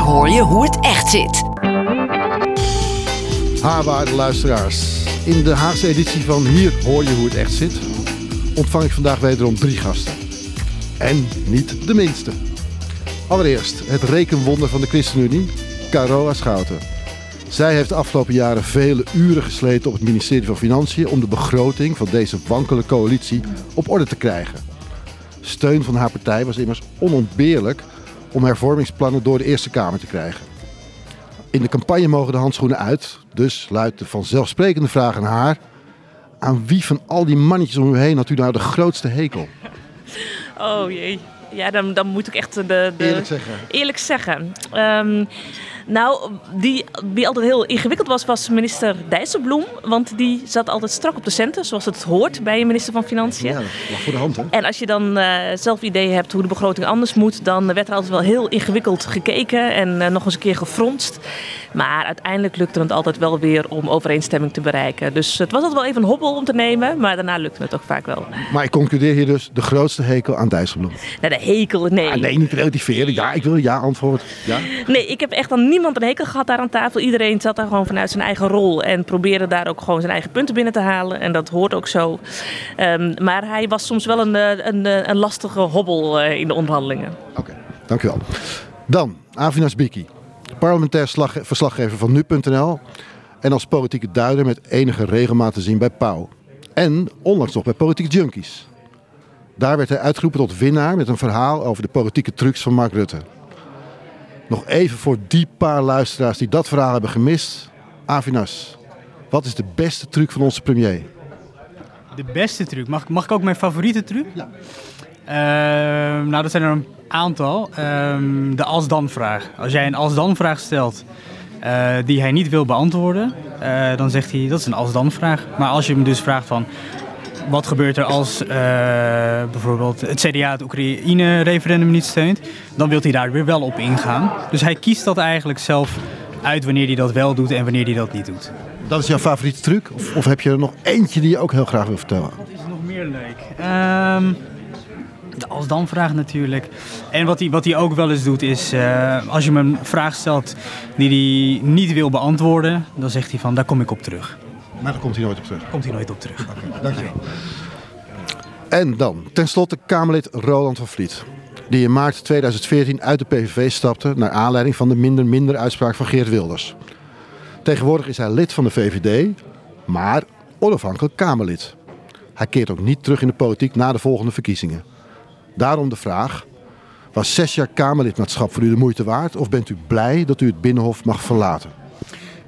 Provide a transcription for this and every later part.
Hoor je hoe het echt zit. Haarwaarde luisteraars. In de Haagse editie van Hier hoor je hoe het echt zit, ontvang ik vandaag wederom drie gasten. En niet de minste. Allereerst het rekenwonder van de ChristenUnie, Carola Schouten. Zij heeft de afgelopen jaren vele uren gesleten op het ministerie van Financiën om de begroting van deze wankele coalitie op orde te krijgen. Steun van haar partij was immers onontbeerlijk om hervormingsplannen door de Eerste Kamer te krijgen. In de campagne mogen de handschoenen uit, dus luidt de vanzelfsprekende vraag aan haar. Aan wie van al die mannetjes om u heen had u nou de grootste hekel? Oh jee. Ja, dan, dan moet ik echt de... de Eerlijk zeggen. Eerlijk zeggen. Ehm, nou, die, die altijd heel ingewikkeld was, was minister Dijsselbloem. Want die zat altijd strak op de centen, zoals het hoort bij een minister van Financiën. Ja, dat lag voor de hand hè? En als je dan eh, zelf ideeën hebt hoe de begroting anders moet, dan werd er altijd wel heel ingewikkeld gekeken en eh, nog eens een keer gefronst. Maar uiteindelijk lukte het altijd wel weer om overeenstemming te bereiken. Dus het was altijd wel even een hobbel om te nemen, maar daarna lukte het toch vaak wel. Maar ik concludeer hier dus de grootste hekel aan Dijsselbloem. Nou, de hekel, nee. Ah, nee, niet relativeren. Ja, ik wil een ja antwoord. Ja? Nee, ik heb echt aan niemand een hekel gehad daar aan tafel. Iedereen zat daar gewoon vanuit zijn eigen rol en probeerde daar ook gewoon zijn eigen punten binnen te halen. En dat hoort ook zo. Ehm, maar hij was soms wel een, eh, een, eh, een lastige hobbel eh, in de onderhandelingen. Oké, dankjewel. Dan, Avinas Biki. Parlementair slag- verslaggever van nu.nl. En als politieke duider met enige regelmaat te zien bij Pauw. En onlangs nog bij Politiek Junkies. Daar werd hij uitgeroepen tot winnaar met een verhaal over de politieke trucs van Mark Rutte. Nog even voor die paar luisteraars die dat verhaal hebben gemist. Avinas, wat is de beste truc van onze premier? De beste truc. Mag, ik- mag ik ook mijn favoriete truc? Ja. Nou, dat zijn er een aantal. Ehm, de als-dan-vraag. Als jij een als-dan-vraag stelt eh, die hij niet wil beantwoorden, eh, dan zegt hij dat is een als-dan-vraag. Maar als je hem dus vraagt van wat gebeurt er als eh, bijvoorbeeld het CDA het Oekraïne-referendum niet steunt, dan wil hij daar weer wel op ingaan. Dus hij kiest dat eigenlijk zelf uit wanneer hij dat wel doet en wanneer hij dat niet doet. Dat is jouw favoriete truc? Of, of heb je er nog eentje die je ook heel graag wil vertellen? Wat is nog meer leuk? Ehm, de als dan vraag natuurlijk. En wat hij, wat hij ook wel eens doet is, eh, als je hem een vraag stelt die hij niet wil beantwoorden, dan zegt hij van, daar kom ik op terug. Maar daar komt hij nooit op terug. Komt hij nooit op terug. Dankjewel. En dan, tenslotte Kamerlid Roland van Vliet. Die in maart 2014 uit de PVV stapte naar aanleiding van de minder-minder uitspraak van Geert Wilders. Tegenwoordig is hij lid van de VVD, maar onafhankelijk Kamerlid. Hij keert ook niet terug in de politiek na de volgende verkiezingen. Daarom de vraag, was zes jaar Kamerlidmaatschap voor u de moeite waard? Of bent u blij dat u het Binnenhof mag verlaten?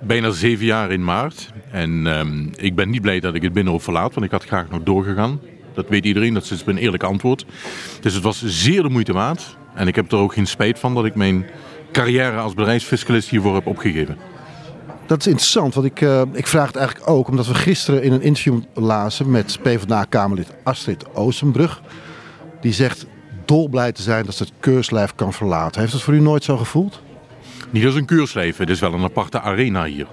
Bijna zeven jaar in maart. En ehm, ik ben niet blij dat ik het Binnenhof verlaat, want ik had graag nog doorgegaan. Dat weet iedereen, dat is een eerlijk antwoord. Dus het was zeer de moeite waard. En ik heb er ook geen spijt van dat ik mijn carrière als bedrijfsfiscalist hiervoor heb opgegeven. Dat is interessant, want ik, eh, ik vraag het eigenlijk ook omdat we gisteren in een interview lazen met PvdA-Kamerlid Astrid Oostenbrug. Die zegt dolblij te zijn dat ze het keurslijf kan verlaten. Heeft dat voor u nooit zo gevoeld? Niet als een keurslijf, het is wel een aparte arena hier.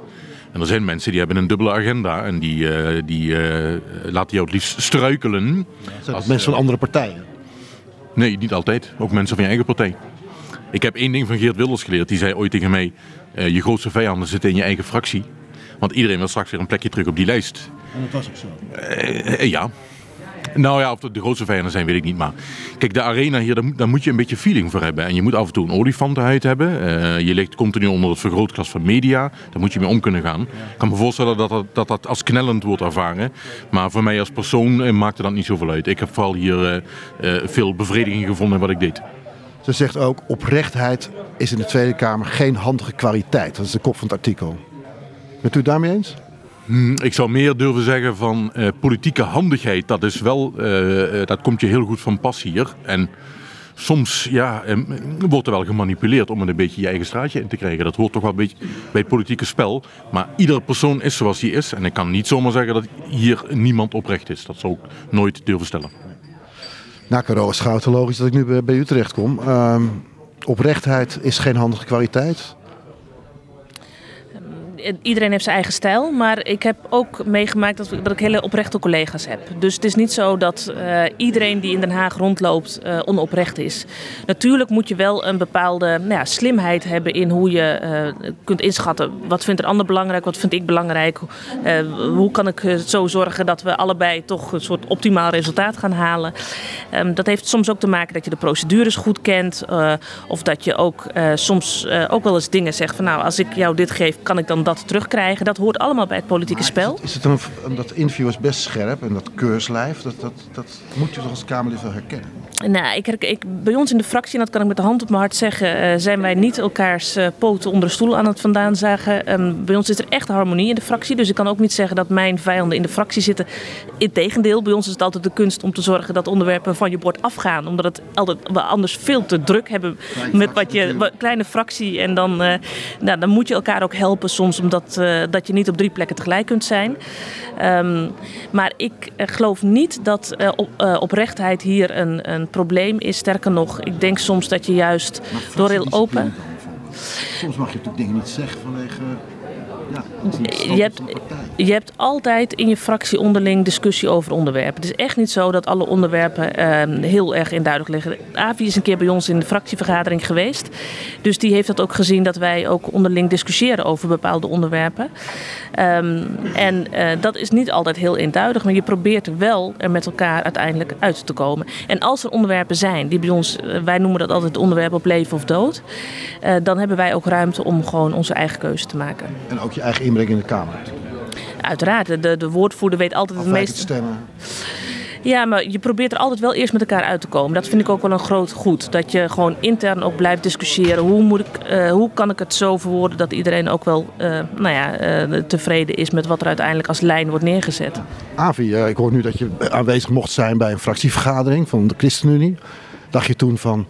En er zijn mensen die hebben een dubbele agenda en die, eh, die eh, laten jou het liefst struikelen. Zijn dat mensen van andere partijen? Nee, niet altijd. Ook mensen van je eigen partij. Ik heb één ding van Geert Wilders geleerd. Die zei ooit tegen mij, eh, je grootste vijanden zitten in je eigen fractie. Want iedereen wil straks weer een plekje terug op die lijst. En dat was ook zo. Ja. Nou ja, of het de grootste vijanden zijn, weet ik niet. Maar kijk, de arena hier, daar moet, je een beetje feeling voor hebben. En je moet af en toe een olifantenhuid hebben. Eh, je ligt continu onder het vergrootglas van media. Daar moet je mee om kunnen gaan. Ik kan me voorstellen dat dat, dat, dat als knellend wordt ervaren. Maar voor mij als persoon eh, maakte dat niet zoveel uit. Ik heb vooral hier eh, veel bevrediging gevonden in wat ik deed. Ze zegt ook, oprechtheid is in de Tweede Kamer geen handige kwaliteit. Dat is de kop van het artikel. Bent u het daarmee eens? Hmm, Ik zou meer durven zeggen van eh, politieke handigheid. Dat is wel, eh, eh, dat komt je heel goed van pas hier. En soms ja, wordt er wel gemanipuleerd om het een beetje je eigen straatje in te krijgen. Dat hoort toch wel een beetje bij het politieke spel. Maar iedere persoon is zoals hij is. En ik kan niet zomaar zeggen dat hier niemand oprecht is. Dat zou ik nooit durven stellen. Na Carola Schouten, logisch dat ik nu bij- u terechtkom. Ehm oprechtheid is geen handige kwaliteit. Iedereen heeft zijn eigen stijl. Maar ik heb ook meegemaakt dat, dat ik hele oprechte collega's heb. Dus het is niet zo dat uh, iedereen die in Den Haag rondloopt uh, onoprecht is. Natuurlijk moet je wel een bepaalde nou ja, slimheid hebben in hoe je uh, kunt inschatten. Wat vindt een ander belangrijk, wat vind ik belangrijk. hoe kan ik zo zorgen dat we allebei toch een soort optimaal resultaat gaan halen. Um, dat heeft soms ook te maken dat je de procedures goed kent. of dat je ook soms ook wel eens dingen zegt van nou als ik jou dit geef kan ik dan dat terugkrijgen. Dat hoort allemaal bij het politieke spel. Is het, is het een, dat interview is best scherp en dat keurslijf, dat, dat, dat moet je toch als Kamerlid wel herkennen? Nou, ik, ik, bij ons in de fractie, en dat kan ik met de hand op mijn hart zeggen, uh, zijn wij niet elkaars uh, poten onder de stoel aan het vandaan zagen. Um, bij ons is er echt harmonie in de fractie. Dus ik kan ook niet zeggen dat mijn vijanden in de fractie zitten. Integendeel, bij ons is het altijd de kunst om te zorgen dat onderwerpen van je bord afgaan. Omdat het altijd, we anders veel te druk hebben met wat je. Kleine fractie. En dan, uh, nou, dan moet je elkaar ook helpen soms, omdat dat je niet op drie plekken tegelijk kunt zijn. Um, maar ik geloof niet dat op, oprechtheid hier een, een probleem is. Sterker nog, ik denk soms dat je juist door heel open. Soms mag je natuurlijk dingen niet zeggen vanwege. Je hebt, je hebt altijd in je fractie onderling discussie over onderwerpen. Het is echt niet zo dat alle onderwerpen uh, heel erg induidelijk liggen. Avi is een keer bij ons in de fractievergadering geweest. Dus die heeft dat ook gezien dat wij ook onderling discussiëren over bepaalde onderwerpen. Um, en uh, dat is niet altijd heel eenduidig, maar je probeert wel er met elkaar uiteindelijk uit te komen. En als er onderwerpen zijn die bij ons, uh, wij noemen dat altijd onderwerp op leven of dood, uh, dan hebben wij ook ruimte om gewoon onze eigen keuze te maken. En ook je eigen inbreng in de Kamer. Uiteraard, de, de woordvoerder weet altijd het Afwijkend meest. stemmen. Ja, maar je probeert er altijd wel eerst met elkaar uit te komen. Dat vind ik ook wel een groot goed. Dat je gewoon intern ook blijft discussiëren. Hoe, moet ik, uh, hoe kan ik het zo verwoorden dat iedereen ook wel uh, nou ja, uh, tevreden is met wat er uiteindelijk als lijn wordt neergezet. Avi, ik hoor nu dat je aanwezig mocht zijn bij een fractievergadering van de ChristenUnie. Dacht je toen van,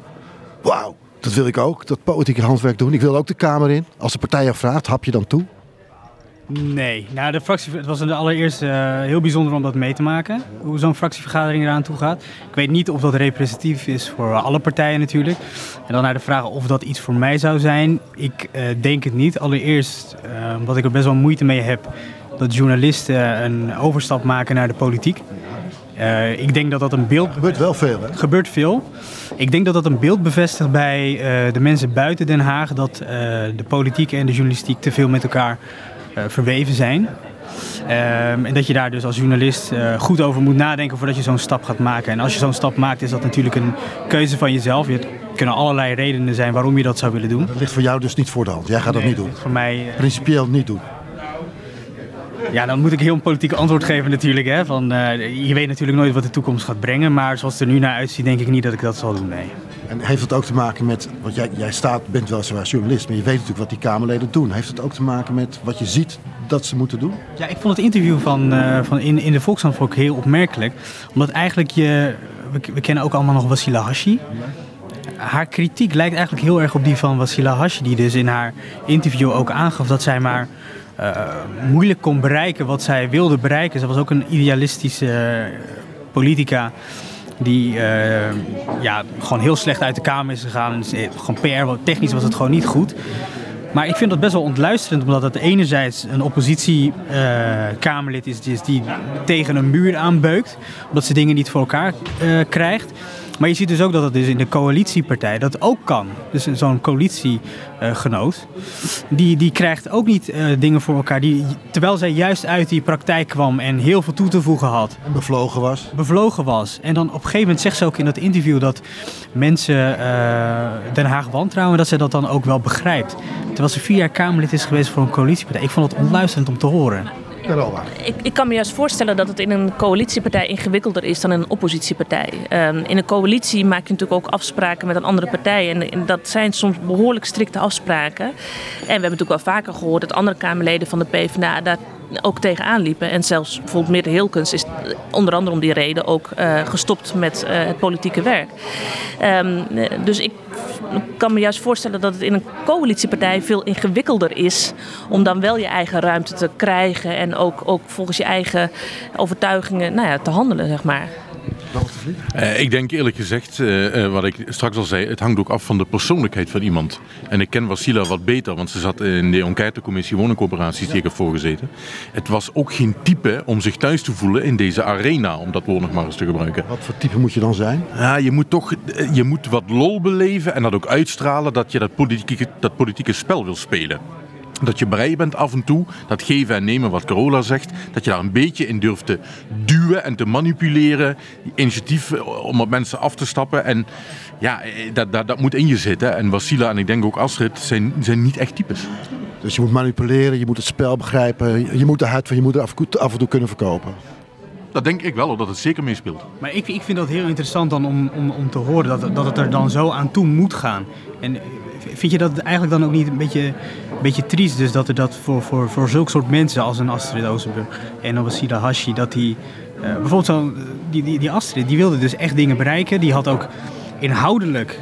wauw, dat wil ik ook, dat politieke handwerk doen. Ik wil ook de Kamer in. Als de partij jou vraagt, hap je dan toe? Nee, nou de fractie, het was de allereerste uh, heel bijzonder om dat mee te maken. Hoe zo'n fractievergadering eraan toe gaat. Ik weet niet of dat representatief is voor alle partijen natuurlijk. En dan naar de vraag of dat iets voor mij zou zijn. Ik uh, denk het niet. Allereerst uh, omdat ik er best wel moeite mee heb dat journalisten een overstap maken naar de politiek. Uh, ik denk dat dat een beeld. Gebeurt wel veel, hè? gebeurt veel. Ik denk dat dat een beeld bevestigt bij uh, de mensen buiten Den Haag. Dat uh, de politiek en de journalistiek te veel met elkaar verweven zijn. Um, en dat je daar dus als journalist uh, goed over moet nadenken voordat je zo'n stap gaat maken. En als je zo'n stap maakt, is dat natuurlijk een keuze van jezelf. Er kunnen allerlei redenen zijn waarom je dat zou willen doen. Dat ligt voor jou dus niet voor de hand. Jij gaat nee, dat niet doen. Voor mij. Uh, Principieel niet doen. Ja, dan moet ik heel een politiek antwoord geven natuurlijk. Hè? Van, uh, je weet natuurlijk nooit wat de toekomst gaat brengen. Maar zoals het er nu naar uitziet, denk ik niet dat ik dat zal doen. Nee. En heeft het ook te maken met, want jij, jij staat, bent wel zoals journalist, maar je weet natuurlijk wat die Kamerleden doen. Heeft het ook te maken met wat je ziet dat ze moeten doen? Ja, ik vond het interview van, uh, van in, in de Volkskrant ook heel opmerkelijk. Omdat eigenlijk je, we, kennen ook allemaal nog Wassila Hashi. Haar kritiek lijkt eigenlijk heel erg op die van Wassila Hashi, die dus in haar interview ook aangaf dat zij maar uh, moeilijk kon bereiken wat zij wilde bereiken. Ze was ook een idealistische uh, politica die uh, ja, gewoon heel slecht uit de Kamer is gegaan. Gewoon PR, technisch was het gewoon niet goed. Maar ik vind dat best wel ontluisterend, omdat het enerzijds een oppositie-Kamerlid uh, is, die tegen een muur aanbeukt, omdat ze dingen niet voor elkaar krijgt. Maar je ziet dus ook dat het dus in de coalitiepartij dat ook kan. Dus zo'n coalitiegenoot, die, die krijgt ook niet uh, dingen voor elkaar. Die, terwijl zij juist uit die praktijk kwam en heel veel toe te voegen had. En bevlogen was. Bevlogen was. En dan op een gegeven moment zegt ze ook in dat interview dat mensen uh, Den Haag wantrouwen. Dat ze dat dan ook wel begrijpt. Terwijl ze vier jaar Kamerlid is geweest voor een coalitiepartij. Ik vond het ontluisterend om te horen. Ik, ik, kan me juist voorstellen dat het in een coalitiepartij ingewikkelder is dan in een oppositiepartij. Um, in een coalitie maak je natuurlijk ook afspraken met een andere partij. En, en, dat zijn soms behoorlijk strikte afspraken. En we hebben natuurlijk wel vaker gehoord dat andere Kamerleden van de PvdA daar ook tegenaan liepen. En zelfs bijvoorbeeld Meerte Hilkens is onder andere om die reden ook uh, gestopt met uh, het politieke werk. Um, dus ik kan me juist voorstellen dat het in een coalitiepartij veel ingewikkelder is om dan wel je eigen ruimte te krijgen en ook, ook volgens je eigen overtuigingen nou ja, te handelen, zeg maar. Uh, ik denk eerlijk gezegd, uh, wat ik straks al zei, het hangt ook af van de persoonlijkheid van iemand. En ik ken Wasila wat beter, want ze zat in de enquêtecommissie woningcoöperaties die ik heb voorgezeten. Het was ook geen type om zich thuis te voelen in deze arena, om dat woord nog maar eens te gebruiken. Wat voor type moet je dan zijn? Ja, je moet toch je moet wat lol beleven en dat ook uitstralen dat je dat politieke, dat politieke spel wil spelen. Dat je bereid bent af en toe, dat geven en nemen wat Carola zegt, dat je daar een beetje in durft te duwen en te manipuleren. Initiatief eh, om op mensen af te stappen. En ja, eh, dat, dat, dat moet in je zitten. En Wasila en ik denk ook Astrid zijn, zijn niet echt types. Dus je moet manipuleren, je moet het spel begrijpen, je moet de huid van je moeder af, af en toe kunnen verkopen. Dat denk ik wel, dat het zeker meespeelt. Maar ik, ik vind dat heel interessant dan om, om, om te horen dat, dat het er dan zo aan toe moet gaan. En vind je dat eigenlijk dan ook niet een beetje, een beetje triest dus dat er dat voor, voor, voor zulke soort mensen als een Astrid Ozenburg en een Wasila Hashi, dat die, uh, bijvoorbeeld zo, die, die, die Astrid, die wilde dus echt dingen bereiken. Die had ook inhoudelijk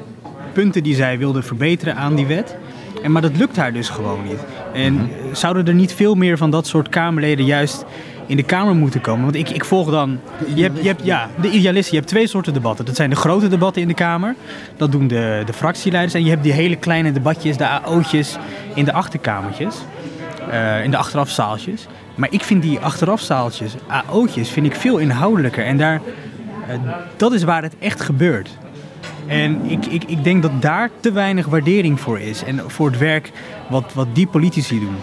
punten die zij wilde verbeteren aan die wet. En, maar dat lukt haar dus gewoon niet. En mhm. zouden er niet veel meer van dat soort Kamerleden juist in de Kamer moeten komen. Want ik, ik volg dan. Je hebt, je hebt, ja, de idealisten. Je hebt twee soorten debatten. Dat zijn de grote debatten in de Kamer. Dat doen de, de fractieleiders. En je hebt die hele kleine debatjes, de AO'tjes in de achterkamertjes. Uh, in de achterafzaaltjes. Maar ik vind die achterafzaaltjes, AO'tjes, vind ik veel inhoudelijker. En daar, uh, dat is waar het echt gebeurt. En ik, ik, ik denk dat daar te weinig waardering voor is. En voor het werk wat, wat die politici doen.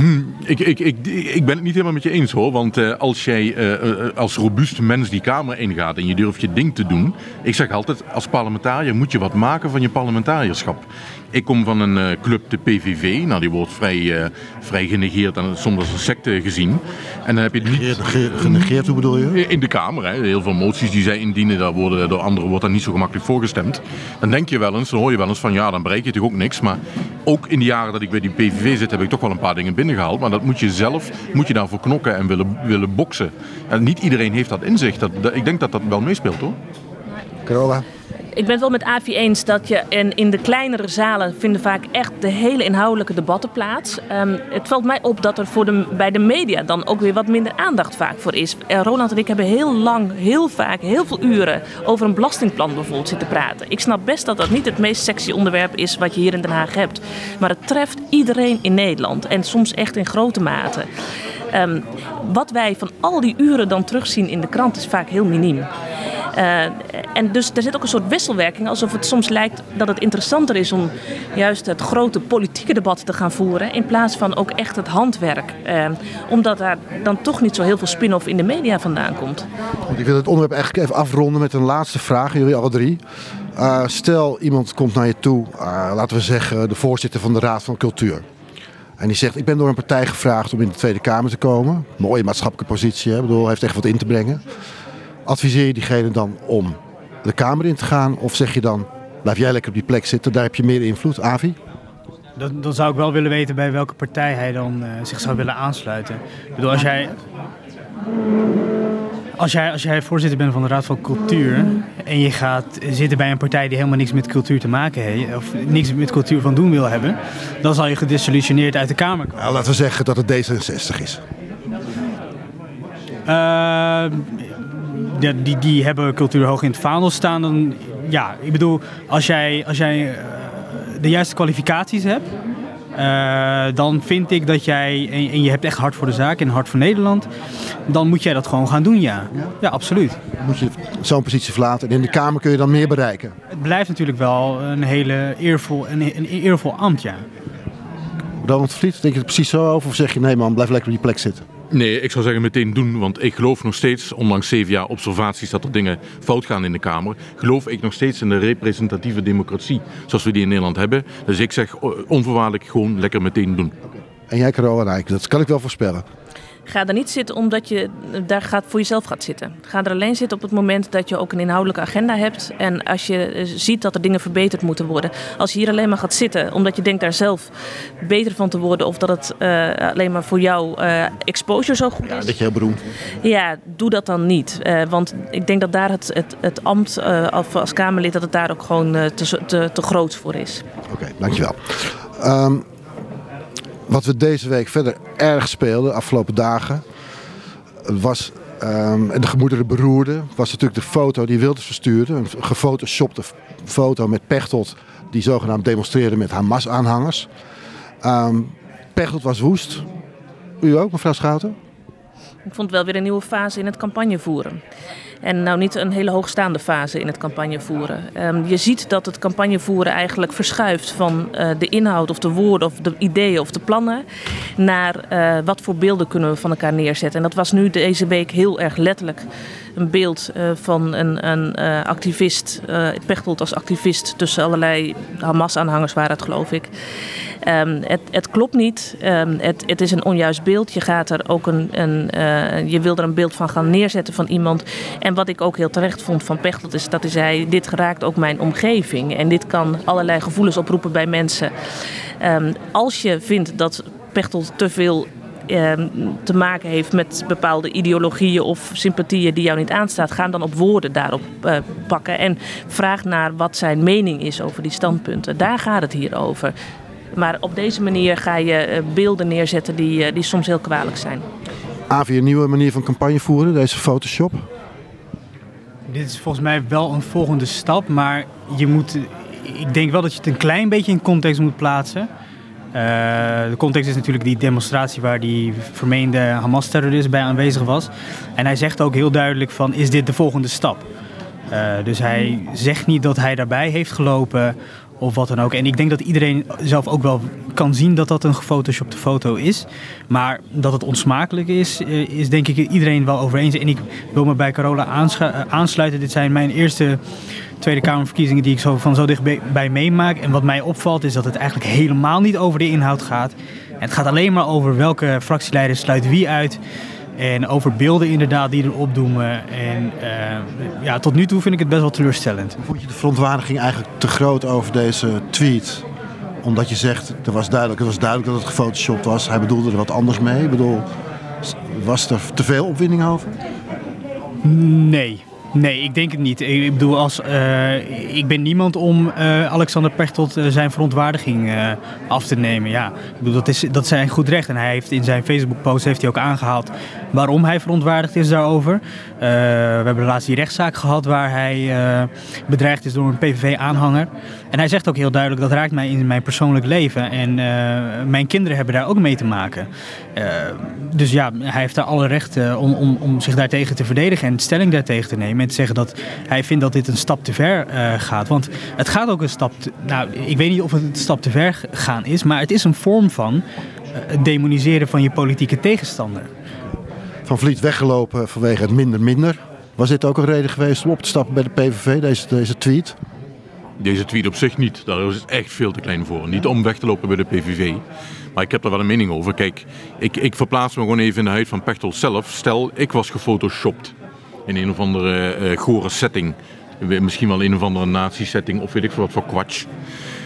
Hmm, ik, ik, ik, ik ben het niet helemaal met je eens hoor. Want uh, als jij uh, als robuuste mens die Kamer ingaat en je durft je ding te doen. Ik zeg altijd, als parlementariër moet je wat maken van je parlementarierschap. Ik kom van een uh, club, de PVV. Nou, die wordt vrij, uh, vrij genegeerd en soms als een secte gezien. En dan heb je niet... Genegeerd, hoe bedoel je? In de Kamer. Hè. Heel veel moties die zij indienen, daar worden door anderen wordt daar niet zo gemakkelijk voorgestemd. Dan denk je wel eens, dan hoor je wel eens van ja, dan bereik je toch ook niks. Maar ook in de jaren dat ik bij die PVV zit, heb ik toch wel een paar dingen binnengehaald. Maar dat moet je zelf, moet je daarvoor knokken en willen, willen boksen. En niet iedereen heeft dat inzicht. Dat, dat, ik denk dat dat wel meespeelt hoor. Carola? Ik ben het wel met Avi eens dat je in, in de kleinere zalen vinden vaak echt de hele inhoudelijke debatten plaats. Um, het valt mij op dat er voor de, bij de media dan ook weer wat minder aandacht vaak voor is. Uh, Ronald en ik hebben heel lang, heel vaak, heel veel uren over een belastingplan bijvoorbeeld zitten praten. Ik snap best dat dat niet het meest sexy onderwerp is wat je hier in Den Haag hebt. Maar het treft iedereen in Nederland en soms echt in grote mate. Um, wat wij van al die uren dan terugzien in de krant is vaak heel miniem. Uh, en dus er zit ook een soort alsof het soms lijkt dat het interessanter is om juist het grote politieke debat te gaan voeren, in plaats van ook echt het handwerk. Uh, omdat daar dan toch niet zo heel veel spin-off in de media vandaan komt. Ik wil het onderwerp eigenlijk even afronden met een laatste vraag, jullie alle drie. Uh, stel, iemand komt naar je toe, laten we zeggen de voorzitter van de Raad van Cultuur. En die zegt, ik ben door een partij gevraagd om in de Tweede Kamer te komen. Mooie maatschappelijke positie, hè? bedoel, heeft echt wat in te brengen. Adviseer je diegene dan om de Kamer in te gaan? Of zeg je dan, blijf jij lekker op die plek zitten, daar heb je meer invloed, Avi? Dan, dan zou ik wel willen weten bij welke partij hij dan uh, zich zou willen aansluiten. Ik bedoel, als jij, als, jij, als jij voorzitter bent van de Raad van Cultuur en je gaat zitten bij een partij die helemaal niks met cultuur te maken heeft, of niks met cultuur van doen wil hebben, dan zal je gedisillusioneerd uit de Kamer komen. Nou, laten we zeggen dat het D66 is. Uh, die, die hebben cultuur hoog in het vaandel staan. Dan, ja, ik bedoel, als jij, als jij uh, de juiste kwalificaties hebt, uh, dan vind ik dat jij, en, en, je hebt echt hart voor de zaak en hart voor Nederland, dan moet jij dat gewoon gaan doen, ja. Ja, ja absoluut. Moet je zo'n positie verlaten en in de Kamer kun je dan meer bereiken? Het blijft natuurlijk wel een hele eervol, een, een eervol ambt, ja. Ronald Vliet, denk je er precies zo over of zeg je nee man, blijf lekker op die plek zitten? Nee, ik zou zeggen meteen doen, want ik geloof nog steeds, ondanks zeven jaar observaties dat er dingen fout gaan in de Kamer, geloof ik nog steeds in de representatieve democratie zoals we die in Nederland hebben. Dus ik zeg onvoorwaardelijk gewoon lekker meteen doen. En jij Carola Rijk, dat kan ik wel voorspellen. Ga er niet zitten omdat je daar gaat voor jezelf gaat zitten. Ga er alleen zitten op het moment dat je ook een inhoudelijke agenda hebt. En als je eh, ziet dat er dingen verbeterd moeten worden. Als je hier alleen maar gaat zitten omdat je denkt daar zelf beter van te worden. Of dat het uh, alleen maar voor jou uh, exposure zo goed is. Ja, dat je heel beroemd Ja, doe dat dan niet. Uh, want ik denk dat daar het, het, het ambt of als Kamerlid dat het daar ook gewoon te, te, te groot voor is. Oké, okay, dankjewel. Um, wat we deze week verder erg speelden, afgelopen dagen, was en de gemoederen beroerde was natuurlijk de foto die Wilders verstuurde. Een gefotoshopte foto met Pechtold die zogenaamd demonstreerde met Hamas-aanhangers. Um, Pechtold was woest. U ook, mevrouw Schouten? Ik vond wel weer een nieuwe fase in het campagnevoeren. En nou niet een hele hoogstaande fase in het campagnevoeren. Um, je ziet dat het campagnevoeren eigenlijk verschuift van uh, de inhoud of de woorden of de ideeën of de plannen naar uh, wat voor beelden kunnen we van elkaar neerzetten. En dat was nu deze week heel erg letterlijk een beeld uh, van een, een activist, Pechtold als activist tussen allerlei Hamas-aanhangers waren het geloof ik. Um, het, het, klopt niet. Um, het, het, is een onjuist beeld. Je, gaat er ook een, een je wil er een beeld van gaan neerzetten van iemand. En wat ik ook heel terecht vond van Pechtold is dat hij zei: Dit geraakt ook mijn omgeving. En dit kan allerlei gevoelens oproepen bij mensen. Um, als je vindt dat Pechtold te veel te maken heeft met bepaalde ideologieën of sympathieën die jou niet aanstaat, ga dan op woorden daarop uh, pakken en vraag naar wat zijn mening is over die standpunten. Daar gaat het hier over. Maar op deze manier ga je eh, beelden neerzetten die, eh, die soms heel kwalijk zijn. Avi, een nieuwe manier van campagne voeren, deze Photoshop? Dit is volgens mij wel een volgende stap, maar je moet, ik denk wel dat je het een klein beetje in context moet plaatsen. Uh, de context is natuurlijk die demonstratie waar die vermeende Hamas-terrorist bij aanwezig was. En hij zegt ook heel duidelijk van, is dit de volgende stap? Uh, dus hij zegt niet dat hij daarbij heeft gelopen of wat dan ook. En ik denk dat iedereen zelf ook wel kan zien dat dat een gefotoshopte foto is. Maar dat het onsmakelijk is, eh, is denk ik iedereen wel over eens. En ik wil me bij Carola eh, aansluiten. Dit zijn mijn eerste Tweede Kamerverkiezingen die ik zo van zo dichtbij meemaak. En wat mij opvalt is dat het eigenlijk helemaal niet over de inhoud gaat. Het gaat alleen maar over welke fractieleider sluit wie uit. En over beelden inderdaad die erop doemen. En uh, ja, tot nu toe vind ik het best wel teleurstellend. Vond je de verontwaardiging eigenlijk te groot over deze tweet? Omdat je zegt, er was duidelijk, het was duidelijk dat het gefotoshopt was. Hij bedoelde er wat anders mee. Ik bedoel, was er te veel opwinding over? Nee, Nee, ik denk het niet. Ik bedoel, als, uh, ik ben niemand om uh, Alexander Pechtold uh, zijn verontwaardiging af te nemen. Ja, ik bedoel, dat is, dat zijn goed recht. En hij heeft in zijn Facebook-post heeft hij ook aangehaald waarom hij verontwaardigd is daarover. we hebben laatst die rechtszaak gehad waar hij bedreigd is door een PVV-aanhanger. En hij zegt ook heel duidelijk, dat raakt mij in mijn persoonlijk leven. En mijn kinderen hebben daar ook mee te maken. dus ja, hij heeft daar alle rechten om, om, om zich daartegen te verdedigen en stelling daartegen te nemen te zeggen dat hij vindt dat dit een stap te ver uh, gaat. Want het gaat ook een stap. Te, nou, ik weet niet of het een stap te ver gaan is, maar het is een vorm van het demoniseren van je politieke tegenstander. Van Vliet weggelopen vanwege het minder minder. Was dit ook een reden geweest om op te stappen bij de PVV, deze, deze tweet? Deze tweet op zich niet. Daar is het echt veel te klein voor. Niet om weg te lopen bij de PVV. Maar ik heb er wel een mening over. Kijk, ik, ik verplaats me gewoon even in de huid van Pechtold zelf. Stel, ik was gefotoshopt in een of andere uh, gore setting. Misschien wel een of andere nazi-setting of weet ik veel wat voor kwatsch.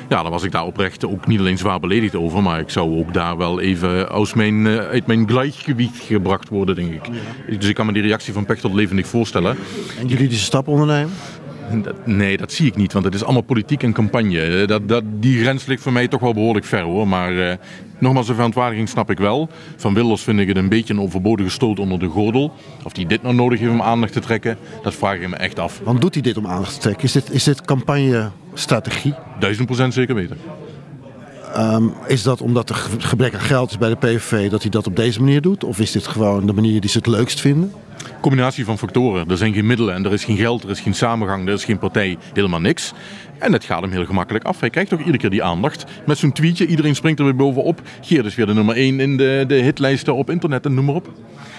Ja, dan was ik daar oprecht ook niet alleen zwaar beledigd over, maar ik zou ook daar wel even uit mijn, uh, uit mijn gleichgewicht gebracht worden, denk ik. Dus ik kan me die reactie van Pechtold levendig voorstellen. En juridische stap ondernemen? Nee, dat zie ik niet, want het is allemaal politiek en campagne. Eh, dat, dat, die grens ligt voor mij toch wel behoorlijk ver hoor. Maar uh, nogmaals, de verontwaardiging snap ik wel. Van Wilders vind ik het een beetje een overbodige stoot onder de gordel. Of hij dit nou nodig heeft om aandacht te trekken, dat vraag ik me echt af. Want doet hij dit om aandacht te trekken? Is dit, is dit campagne-strategie? Duizend procent zeker weten. Um, is dat omdat er gebrek aan geld is bij de PVV dat hij dat op deze manier doet? Of is dit gewoon de manier die ze het leukst vinden? combinatie van factoren. Er zijn geen middelen en er is geen geld, er is geen samengang, er is geen partij, helemaal niks. En het gaat hem heel gemakkelijk af. Hij krijgt ook iedere keer die aandacht. Met zo'n tweetje, iedereen springt er weer bovenop. Geert is weer de nummer 1 in de, de hitlijsten op internet en noem maar op.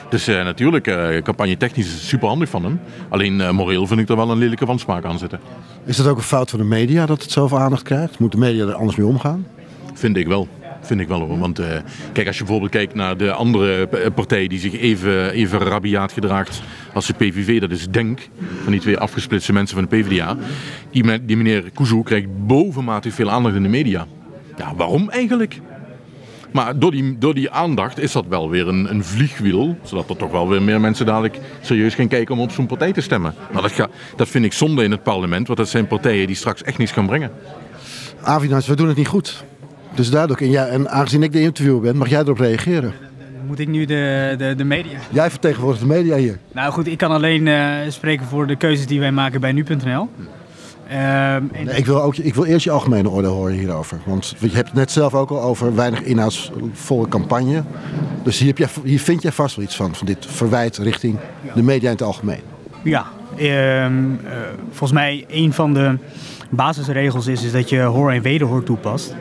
Dus uh, natuurlijk, uh, campagne technisch is super handig van hem. Alleen uh, moreel vind ik er wel een lelijke vansmaak aan zitten. Is dat ook een fout van de media dat het zoveel aandacht krijgt? Moet de media er anders mee omgaan? Vind ik wel. Vind ik wel. Want uh, kijk, als je bijvoorbeeld kijkt naar de andere partij die zich even, even rabiaat gedraagt als de PVV, dat is Denk, van die twee afgesplitste mensen van de PvdA. Die, meneer Kuzu krijgt bovenmatig veel aandacht in de media. Ja, waarom eigenlijk? Maar door die, door die aandacht is dat wel weer een, een vliegwiel. Zodat er toch wel weer meer mensen dadelijk serieus gaan kijken om op zo'n partij te stemmen. Maar dat, ga, dat vind ik zonde in het parlement, want dat zijn partijen die straks echt niets gaan brengen. Avinas, we doen het niet goed. Dus duidelijk. En, ja, en aangezien ik de interviewer ben, mag jij erop reageren. moet ik nu de, de, de media? Jij vertegenwoordigt de media hier. Nou goed, ik kan alleen eh, spreken voor de keuzes die wij maken bij nu.nl. Ehm, Nee, ik, wil ook, ik wil eerst je algemene oordeel horen hierover. Want je hebt het net zelf ook al over weinig inhoudsvolle campagne. Dus hier, heb jij, hier vind jij vast wel iets van, van dit verwijt richting de media in het algemeen. Ja, ehm, eh, volgens mij een van de basisregels is, is dat je hoor en wederhoor toepast.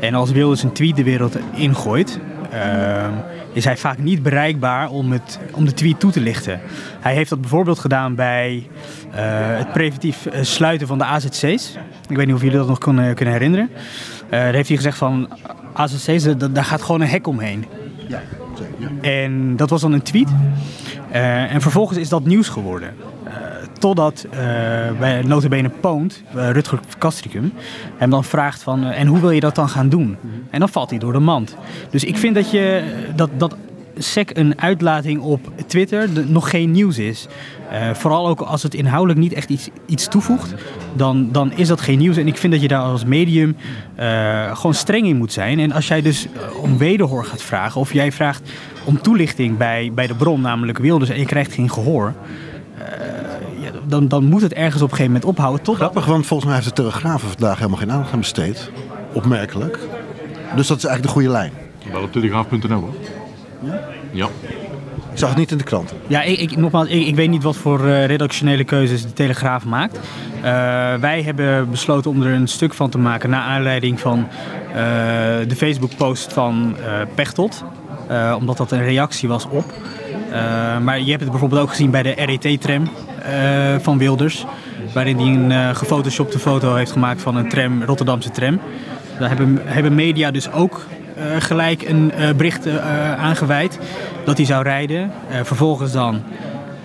En als Wilders een tweet de wereld ingooit, ehm, is hij vaak niet bereikbaar om, het, om de tweet toe te lichten. Hij heeft dat bijvoorbeeld gedaan bij eh, het preventief eh, sluiten van de AZC's. Ik weet niet of jullie dat nog kunnen, kunnen herinneren. Eh, daar heeft hij gezegd van AZC's, da- daar gaat gewoon een hek omheen. En dat was dan een tweet. En vervolgens is dat nieuws geworden. Eh, totdat eh bij notabene Poont, uh, Rutger Kastricum, hem dan vraagt van... eh, en hoe wil je dat dan gaan doen? En dan valt hij door de mand. Dus ik vind dat, je, dat, dat SEC een uitlating op Twitter nog geen nieuws is. Eh, vooral ook als het inhoudelijk niet echt iets, iets toevoegt, dan, dan is dat geen nieuws. En ik vind dat je daar als medium eh, gewoon streng in moet zijn. En als jij dus eh, om wederhoor gaat vragen, of jij vraagt om toelichting bij, bij de bron, namelijk Wilders, en je krijgt geen gehoor, eh, dan, dan moet het ergens op een gegeven moment ophouden. Tot Grappig, want volgens mij heeft de Telegraaf er vandaag helemaal geen aandacht aan besteed. Opmerkelijk. Dus dat is eigenlijk de goede lijn. Wel op telegraaf.nl hoor. Ja? Ik zag het niet in de kranten. Ja, ik, ik, nogmaals, ik, ik weet niet wat voor eh, redactionele keuzes de Telegraaf maakt. Eh, wij hebben besloten om er een stuk van te maken naar aanleiding van eh, de Facebook-post van eh Pechtold. Eh, omdat dat een reactie was op. Eh, maar je hebt het bijvoorbeeld ook gezien bij de RET-tram van Wilders. Waarin hij een eh, gefotoshopte foto heeft gemaakt van een tram, Rotterdamse tram. Daar hebben, hebben media dus ook eh, gelijk een eh, bericht eh, aangeweid dat hij zou rijden. Eh, vervolgens dan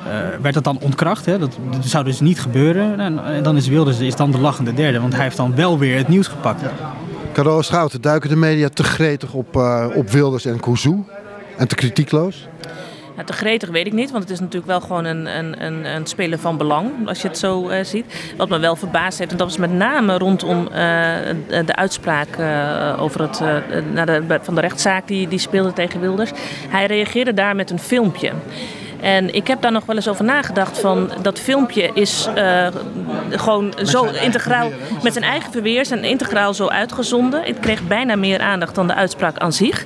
eh, werd dat dan ontkracht. Hè? Dat, zou dus niet gebeuren. En, dan is Wilders is dan de lachende derde, want hij heeft dan wel weer het nieuws gepakt. Carola Schouten, duiken de media te gretig op, eh, op Wilders en Kouzou? En te kritiekloos? Te gretig weet ik niet, want het is natuurlijk wel gewoon een, een, een, een speler van belang, als je het zo eh, ziet. Wat me wel verbaasd heeft, en dat was met name rondom eh, de uitspraak eh, over het, de, van de rechtszaak die, die speelde tegen Wilders. Hij reageerde daar met een filmpje. En ik heb daar nog wel eens over nagedacht van dat filmpje is eh, gewoon zo integraal met zijn eigen verweer zijn integraal zo uitgezonden. Het kreeg bijna meer aandacht dan de uitspraak aan zich.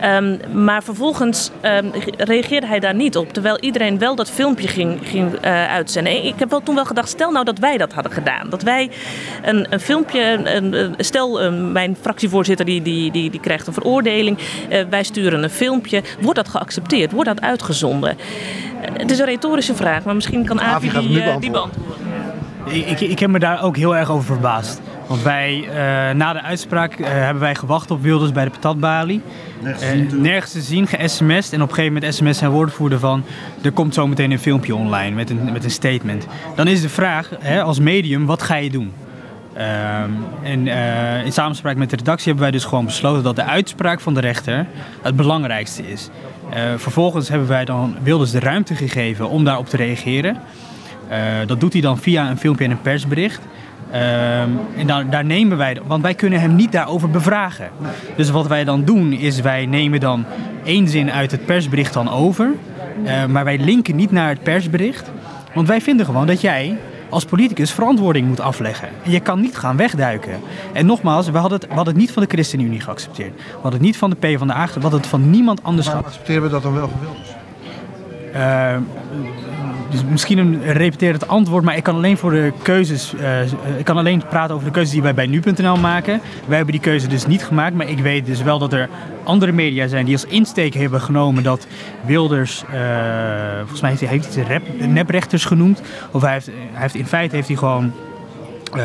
Ehm, maar vervolgens ehm, reageerde hij daar niet op, terwijl iedereen wel dat filmpje ging, ging eh, uitzenden. Ik heb wel toen wel gedacht, stel nou dat wij dat hadden gedaan, dat wij een, een filmpje, een, stel eh, mijn fractievoorzitter die, die, die, die krijgt een veroordeling, eh, wij sturen een filmpje, wordt dat geaccepteerd, wordt dat uitgezonden? Het is een retorische vraag, maar misschien kan Avi die, eh, die beantwoorden. Ik, ik, ik heb me daar ook heel erg over verbaasd. Want wij, eh, na de uitspraak eh, hebben wij gewacht op Wilders bij de patatbalie. Eh, nergens te zien, ge-sms'd. En op een gegeven moment sms zijn woordvoerder van... er komt zo meteen een filmpje online met een, met een statement. Dan is de vraag, hè, als medium, wat ga je doen? Ehm, en eh, in samenspraak met de redactie hebben wij dus gewoon besloten dat de uitspraak van de rechter het belangrijkste is. Eh, vervolgens hebben wij dan Wilders de ruimte gegeven om daarop te reageren. Eh, dat doet hij dan via een filmpje en een persbericht. Ehm, en daar, daar nemen wij, want wij kunnen hem niet daarover bevragen. Dus wat wij dan doen is wij nemen dan één zin uit het persbericht dan over. Maar wij linken niet naar het persbericht. Want wij vinden gewoon dat jij als politicus verantwoording moet afleggen. En je kan niet gaan wegduiken. En nogmaals, we hadden het, we hadden het niet van de ChristenUnie geaccepteerd. We hadden het niet van de PvdA, we hadden het van niemand anders geaccepteerd. accepteren we dat dan wel van Wilders? Eh, dus misschien een repeterend antwoord, maar ik kan alleen voor de keuzes. eh, ik kan alleen praten over de keuzes die wij bij nu.nl maken. Wij hebben die keuze dus niet gemaakt, maar ik weet dus wel dat er andere media zijn die als insteek hebben genomen dat Wilders, eh, volgens mij heeft hij, heeft hij het neprechters genoemd, of hij heeft, hij heeft in feite heeft hij gewoon eh,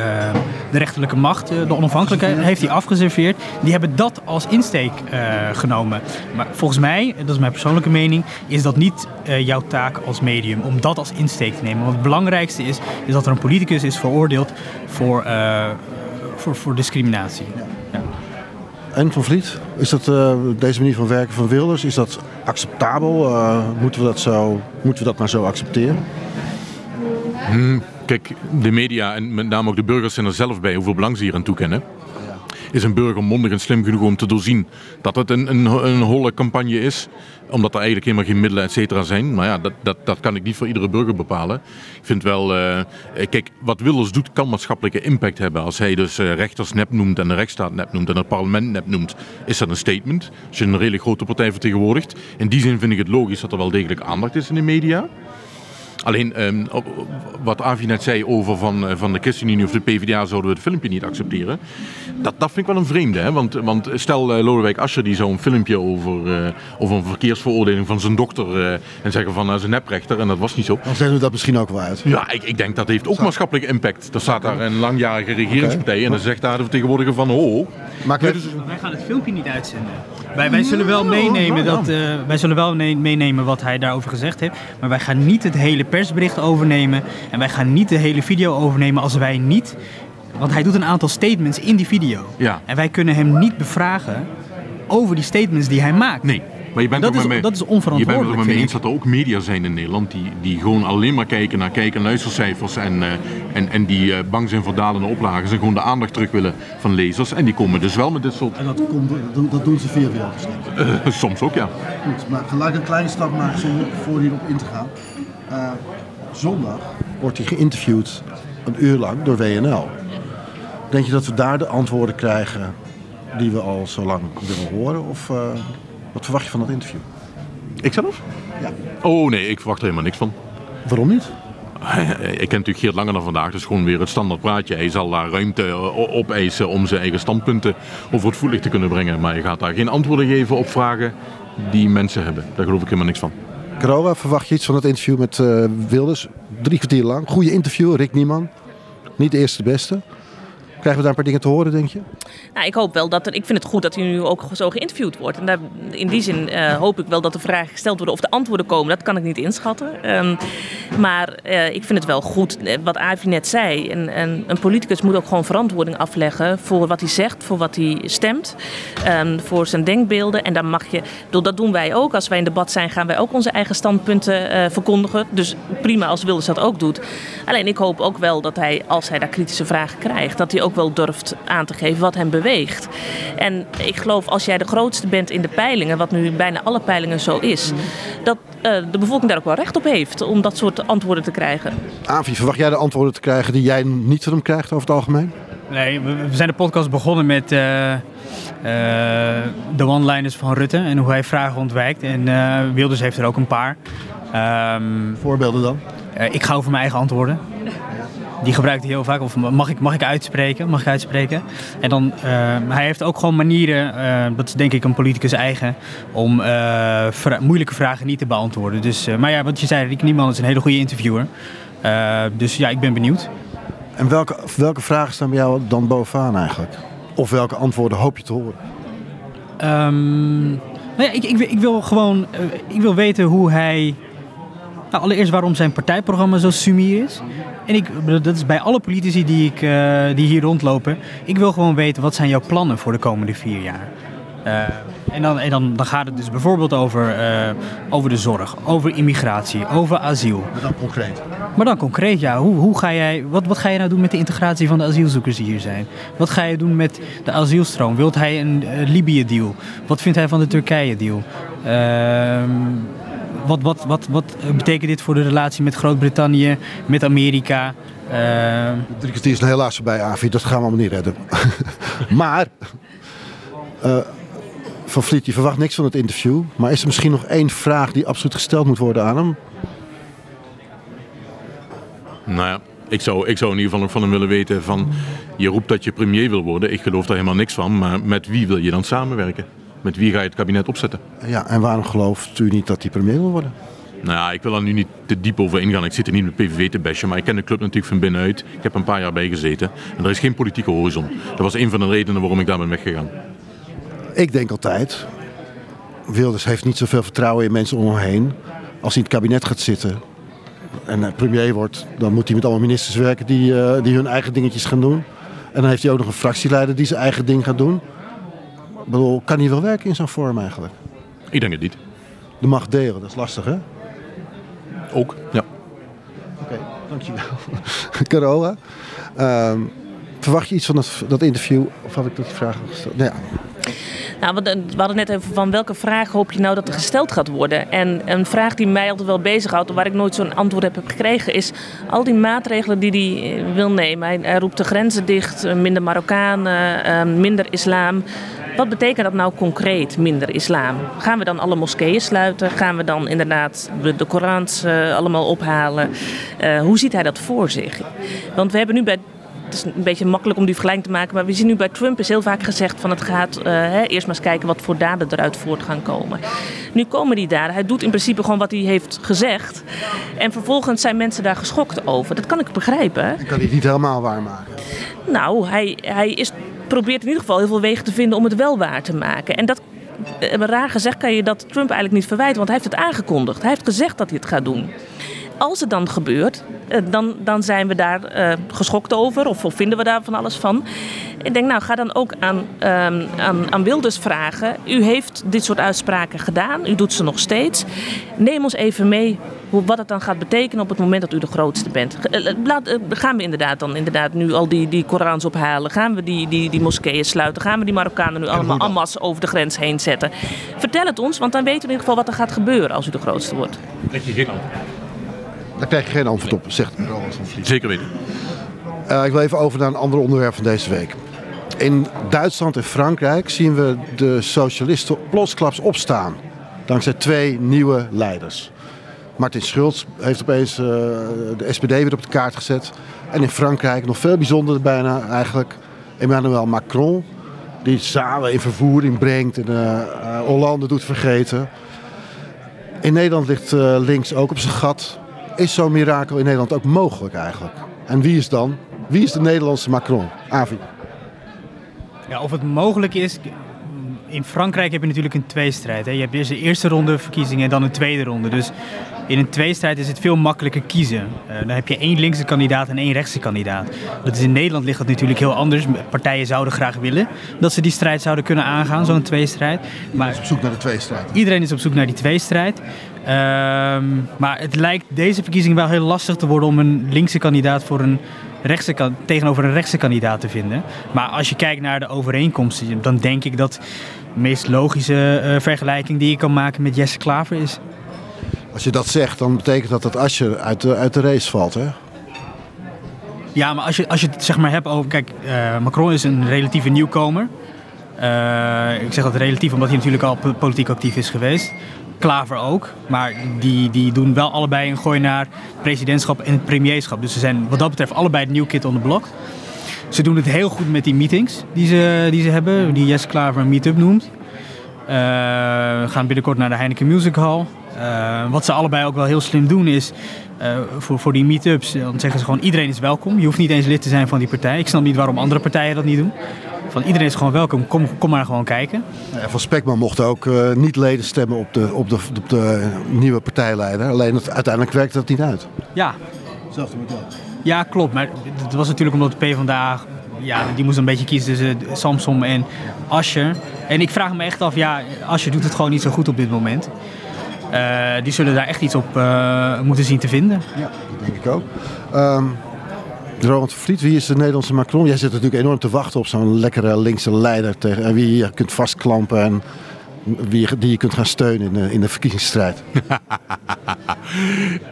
de rechterlijke macht, eh, de onafhankelijkheid, heeft hij afgeserveerd. Die hebben dat als insteek eh, genomen. Maar volgens mij, dat is mijn persoonlijke mening, is dat niet eh, jouw taak als medium om dat als insteek te nemen. Want het belangrijkste is, is dat er een politicus is veroordeeld voor, eh, voor, voor discriminatie. Ja. En Van Vliet, is dat, eh, deze manier van werken van Wilders, is dat acceptabel? Eh, moeten, we dat zo, moeten we dat maar zo accepteren? Kijk, de media en met name ook de burgers zijn er zelf bij hoeveel belang ze hier aan toekennen. is een burger mondig en slim genoeg om te doorzien dat het een, een, een holle campagne is. Omdat er eigenlijk helemaal geen middelen et cetera zijn. Maar ja, dat, dat, dat kan ik niet voor iedere burger bepalen. Ik vind wel, uh, kijk, wat Wilders doet kan maatschappelijke impact hebben. Als hij dus uh, rechters nep noemt en de rechtsstaat nep noemt en het parlement nep noemt, is dat een statement. Als je een redelijk grote partij vertegenwoordigt. In die zin vind ik het logisch dat er wel degelijk aandacht is in de media. Alleen um, wat Avi net zei over van, van de ChristenUnie of de PvdA zouden we het filmpje niet accepteren. Dat, dat vind ik wel een vreemde. Hè? Want, want stel uh, Lodewijk Asscher die zou een filmpje over, uh, over een verkeersveroordeling van zijn dochter uh, en zeggen van dat is een neprechter en dat was niet zo. Dan zetten we dat misschien ook wel uit. Ja, ik, ik denk dat heeft ook maatschappelijke impact. Er staat daar een langjarige regeringspartij okay. en dan zegt daar de vertegenwoordiger van oh. Maar wij, wij gaan het filmpje niet uitzenden. Wij, wij zullen wel meenemen dat, uh, wij zullen wel meenemen wat hij daarover gezegd heeft. Maar wij gaan niet het hele persbericht overnemen. En wij gaan niet de hele video overnemen als wij niet. Want hij doet een aantal statements in die video. Ja. En wij kunnen hem niet bevragen over die statements die hij maakt. Nee. Maar je bent dat, er is, mee, dat is onverantwoordelijk. Je bent er mee vind eens ik. dat er ook media zijn in Nederland die, die gewoon alleen maar kijken naar kijk- en luistercijfers en, eh, en, en die eh, bang zijn voor dalende oplagen en gewoon de aandacht terug willen van lezers. En die komen dus wel met dit soort... En dat, komt, dat doen ze via via Uh, soms ook, ja. Goed, maar gelijk een kleine stap maken zonder voor hierop in te gaan. Uh, zondag wordt hij geïnterviewd een uur lang door WNL. Denk je dat we daar de antwoorden krijgen die we al zo lang willen horen? Of uh, wat verwacht je van dat interview? Ik zelf? Ja. Oh nee, ik verwacht er helemaal niks van. Waarom niet? Ik ken natuurlijk Geert Langer dan vandaag, dus gewoon weer het standaard praatje. Hij zal daar ruimte opeisen om zijn eigen standpunten over het voetlicht te kunnen brengen. Maar je gaat daar geen antwoorden geven op vragen die mensen hebben. Daar geloof ik helemaal niks van. Carola, verwacht je iets van het interview met uh, Wilders? Drie kwartier lang. Goede interview, Rick Nieman. Niet de eerste de beste. Krijgen we daar een paar dingen te horen, denk je? Nou, ik hoop wel dat er. Ik vind het goed dat hij nu ook zo geïnterviewd wordt. En daar, in die zin uh, hoop ik wel dat de vragen gesteld worden of de antwoorden komen. Dat kan ik niet inschatten. Um, maar uh, ik vind het wel goed wat Avi net zei. En, en, een politicus moet ook gewoon verantwoording afleggen voor wat hij zegt, voor wat hij stemt, um, voor zijn denkbeelden. En dan mag je. Dat doen wij ook. Als wij in debat zijn, gaan wij ook onze eigen standpunten verkondigen. Dus prima als Wilders dat ook doet. Alleen ik hoop ook wel dat hij, als hij daar kritische vragen krijgt, dat hij ook wel durft aan te geven wat hem beweegt. En ik geloof als jij de grootste bent in de peilingen, wat nu bijna alle peilingen zo is, dat uh, de bevolking daar ook wel recht op heeft om dat soort antwoorden te krijgen. Avi, verwacht jij de antwoorden te krijgen die jij niet van hem krijgt over het algemeen? Nee, we, we zijn de podcast begonnen met uh, uh, de one-liners van Rutte en hoe hij vragen ontwijkt. En uh, Wilders heeft er ook een paar. Um, Voorbeelden dan? ik ga over mijn eigen antwoorden. Die gebruikt hij heel vaak. Of mag ik, mag ik uitspreken? Mag ik uitspreken? En dan, uh, hij heeft ook gewoon manieren, uh, dat is denk ik een politicus eigen, om uh, vra moeilijke vragen niet te beantwoorden. Dus, maar ja, wat je zei, Rick Nieman is een hele goede interviewer. dus ja, ik ben benieuwd. En welke, welke vragen staan bij jou dan bovenaan eigenlijk? Of welke antwoorden hoop je te horen? Um, nou ja, ik, ik, ik, wil gewoon ik wil weten hoe hij. Nou, allereerst waarom zijn partijprogramma zo sumier is. En ik, dat is bij alle politici die, ik, uh, die hier rondlopen. Ik wil gewoon weten, wat zijn jouw plannen voor de komende vier jaar? Uh, en dan, en dan, dan gaat het dus bijvoorbeeld over, uh, over de zorg, over immigratie, over asiel. Maar dan concreet? Maar dan concreet, ja. Hoe, hoe ga jij, wat, wat ga je nou doen met de integratie van de asielzoekers die hier zijn? Wat ga je doen met de asielstroom? Wilt hij een uh, Libië-deal? Wat vindt hij van de Turkije-deal? Wat, wat, wat, wat betekent dit voor de relatie met Groot-Brittannië, met Amerika? Uh... Drie kwartier is helaas voorbij, Avi. Dat gaan we allemaal niet redden. maar, uh, Van Vliet, je verwacht niks van het interview. Maar is er misschien nog één vraag die absoluut gesteld moet worden aan hem? Nou ja, ik zou, ik zou in ieder geval nog van hem willen weten van... Je roept dat je premier wil worden. Ik geloof daar helemaal niks van. Maar met wie wil je dan samenwerken? Met wie ga je het kabinet opzetten? Ja, en waarom gelooft u niet dat hij premier wil worden? Nou ja, ik wil er nu niet te diep over ingaan. Ik zit er niet met PVV te bashen, maar ik ken de club natuurlijk van binnenuit. Ik heb een paar jaar bij gezeten. En er is geen politieke horizon. Dat was een van de redenen waarom ik daar ben weggegaan. Ik denk altijd, Wilders heeft niet zoveel vertrouwen in mensen om hem heen. Als hij in het kabinet gaat zitten en premier wordt, dan moet hij met allemaal ministers werken die, uh, die hun eigen dingetjes gaan doen. En dan heeft hij ook nog een fractieleider die zijn eigen ding gaat doen. Ik bedoel, kan hij wel werken in zo'n vorm eigenlijk? Ik denk het niet. De macht delen, dat is lastig hè? Ook, ja. Oké, okay, dankjewel. Carola, um, Verwacht je iets van dat, dat interview? Of had ik dat vraag al gesteld? Nou ja. Nou, we hadden net even van welke vraag hoop je nou dat er gesteld gaat worden? En een vraag die mij altijd wel bezighoudt, en waar ik nooit zo'n antwoord heb gekregen, is al die maatregelen die hij eh, wil nemen. Hij, hij roept de grenzen dicht, eh, minder Marokkanen, eh, minder islam. Wat betekent dat nou concreet, minder islam? Gaan we dan alle moskeeën sluiten? Gaan we dan inderdaad de, de Korans eh, allemaal ophalen? Eh, hoe ziet hij dat voor zich? Want we hebben nu bij het is een beetje makkelijk om die vergelijking te maken, maar we zien nu bij Trump is heel vaak gezegd van het gaat eh, hè, eerst maar eens kijken wat voor daden eruit voort gaan komen. Nu komen die daden. Hij doet in principe gewoon wat hij heeft gezegd. En vervolgens zijn mensen daar geschokt over. Dat kan ik begrijpen. Ik kan die niet helemaal waarmaken. Nou, hij, hij is, probeert in ieder geval heel veel wegen te vinden om het wel waar te maken. En dat, eh, raar gezegd kan je dat Trump eigenlijk niet verwijten, want hij heeft het aangekondigd. Hij heeft gezegd dat hij het gaat doen. Als het dan gebeurt, eh, dan, dan zijn we daar eh, geschokt over of, of vinden we daar van alles van. Ik denk, nou, ga dan ook aan, ehm, aan, aan Wilders vragen. U heeft dit soort uitspraken gedaan, u doet ze nog steeds. Neem ons even mee hoe, wat het dan gaat betekenen op het moment dat u de grootste bent. Eh, Laat, eh, gaan we inderdaad dan inderdaad nu al die, die Korans ophalen? Gaan we die, die, die moskeeën sluiten? Gaan we die Marokkanen nu allemaal en masse over de grens heen zetten? Vertel het ons, want dan weten we in ieder geval wat er gaat gebeuren als u de grootste wordt. Krijg je geen antwoord. Daar krijg je geen antwoord op, zegt Roland van Vliet. Zeker weten. Eh, ik wil even over naar een ander onderwerp van deze week. In Duitsland en Frankrijk zien we de socialisten plotsklaps opstaan. Dankzij twee nieuwe leiders. Martin Schulz heeft opeens eh, de SPD weer op de kaart gezet. En in Frankrijk, nog veel bijzonderder bijna eigenlijk, Emmanuel Macron. Die samen in vervoering brengt en eh, eh, Hollande doet vergeten. In Nederland ligt links ook op zijn gat. Is zo'n mirakel in Nederland ook mogelijk eigenlijk? En wie is dan? Wie is de Nederlandse Macron? Avi. Ja, of het mogelijk is. In Frankrijk heb je natuurlijk een tweestrijd. Hè. Je hebt eerst de eerste ronde verkiezingen en dan een tweede ronde. Dus in een tweestrijd is het veel makkelijker kiezen. Eh, dan heb je één linkse kandidaat en één rechtse kandidaat. Dat is in Nederland ligt dat natuurlijk heel anders. Partijen zouden graag willen dat ze die strijd zouden kunnen aangaan, zo'n tweestrijd. Maar Op zoek naar de tweestrijd. Iedereen is op zoek naar die tweestrijd. Ehm maar het lijkt deze verkiezing wel heel lastig te worden om een linkse kandidaat voor een rechtse tegenover een rechtse kandidaat te vinden. Maar als je kijkt naar de overeenkomsten, dan denk ik dat de meest logische eh, vergelijking die je kan maken met Jesse Klaver is. Als je dat zegt, dan betekent dat dat Asje uit de, uit de race valt, hè? Ja, maar als je, als je het zeg maar hebt over. Kijk, eh, Macron is een relatieve nieuwkomer. Eh, ik zeg dat relatief omdat hij natuurlijk al po- politiek actief is geweest. Klaver ook. Maar die, die doen wel allebei een gooi naar presidentschap en premierschap. Dus ze zijn wat dat betreft allebei het new kid on the block. Ze doen het heel goed met die meetings die ze, die ze hebben, die Jesse Klaver een meetup noemt. Eh, we gaan binnenkort naar de Heineken Music Hall. Eh, wat ze allebei ook wel heel slim doen is, eh, voor, voor die meetups, dan zeggen ze gewoon iedereen is welkom. Je hoeft niet eens lid te zijn van die partij. Ik snap niet waarom andere partijen dat niet doen. Van iedereen is gewoon welkom, kom, kom maar gewoon kijken. En van Spekman mochten ook eh, niet leden stemmen op de, op, de, op de nieuwe partijleider. Alleen het, uiteindelijk werkte dat niet uit. Ja, Hetzelfde model. ja klopt. Maar het was natuurlijk omdat de PvdA, ja, die moest een beetje kiezen tussen Samsom en Ascher. En ik vraag me echt af, ja, Ascher doet het gewoon niet zo goed op dit moment. Eh, die zullen daar echt iets op eh, moeten zien te vinden. Ja, dat denk ik ook. Ehm Roland van Vliet, wie is de Nederlandse Macron? Jij zit natuurlijk enorm te wachten op zo'n lekkere linkse leider tegen, en wie je kunt vastklampen en wie die je kunt gaan steunen in de, in de verkiezingsstrijd.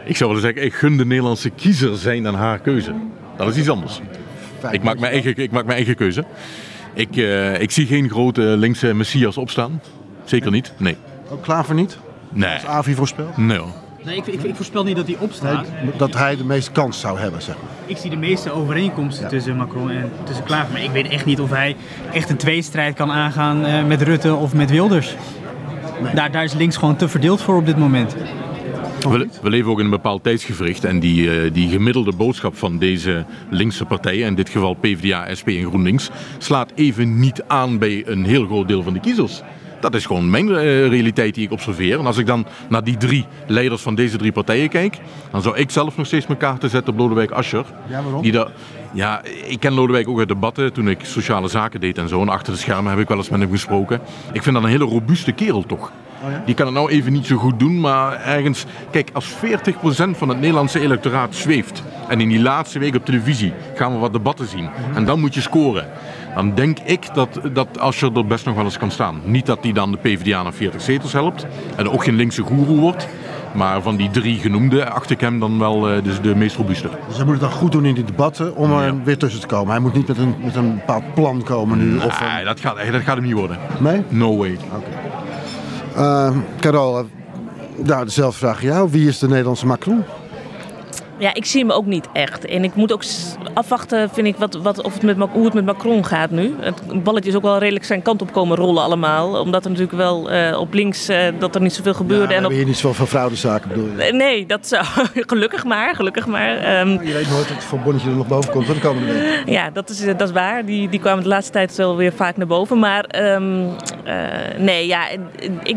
Ik zou willen zeggen, ik gun de Nederlandse kiezer zijn aan haar keuze. Dat is iets anders. Ik maak mijn eigen, ik maak mijn eigen keuze. Ik, eh, ik zie geen grote linkse messias opstaan. Zeker niet. Nee. Ook Klaver niet? Nee. Als Avi voorspelt? Nee hoor. Nee, ik, ik, ik voorspel niet dat hij opstaat. Dat hij de meeste kans zou hebben, zeg maar. Ik zie de meeste overeenkomsten tussen Macron en tussen Klaver. Maar ik weet echt niet of hij echt een tweestrijd kan aangaan eh, met Rutte of met Wilders. Daar, daar is links gewoon te verdeeld voor op dit moment. We, we leven ook in een bepaald tijdsgevricht en die, eh, die gemiddelde boodschap van deze linkse partijen, in dit geval PvdA, SP en GroenLinks, slaat even niet aan bij een heel groot deel van de kiezers. Dat is gewoon mijn eh, realiteit die ik observeer. En als ik dan naar die drie leiders van deze drie partijen kijk, dan zou ik zelf nog steeds mijn kaarten zetten op Lodewijk Asscher. Ja, waarom? Die daar, ja, ik ken Lodewijk ook uit debatten toen ik sociale zaken deed en zo. En achter de schermen heb ik wel eens met hem gesproken. Ik vind dat een hele robuuste kerel toch. Die kan het nou even niet zo goed doen, maar ergens... Kijk, als 40% van het Nederlandse electoraat zweeft... en in die laatste week op televisie gaan we wat debatten zien... en dan moet je scoren... dan denk ik dat, dat Asscher er best nog wel eens kan staan. Niet dat hij dan de PvdA naar 40 zetels helpt... en ook geen linkse goeroe wordt... Maar van die drie genoemde acht ik hem dan wel uh, dus de meest robuuste. Dus hij moet het dan goed doen in die debatten om er weer tussen te komen. Hij moet niet met een, met een bepaald plan komen nu. Nee, of een... dat, gaat, dat gaat hem niet worden. Nee? No way. Okay. Uh, Carol, nou, dezelfde vraag aan jou. Wie is de Nederlandse Macron? Ja, ik zie hem ook niet echt. En ik moet ook afwachten, vind ik, wat, wat, of het met, hoe het met Macron gaat nu. Het balletje is ook wel redelijk zijn kant op komen rollen allemaal. Omdat er natuurlijk wel uh, op links uh, dat er niet zoveel gebeurde. Ja, en op... je niet zoveel fraudezaken bedoel je? Nee, dat zou... gelukkig maar, gelukkig maar. Um... je weet nooit dat het bonnetje er nog boven komt van de komende week. Ja, dat is, dat is waar. Die, die kwamen de laatste tijd wel weer vaak naar boven. Maar um, uh, nee, ja, ik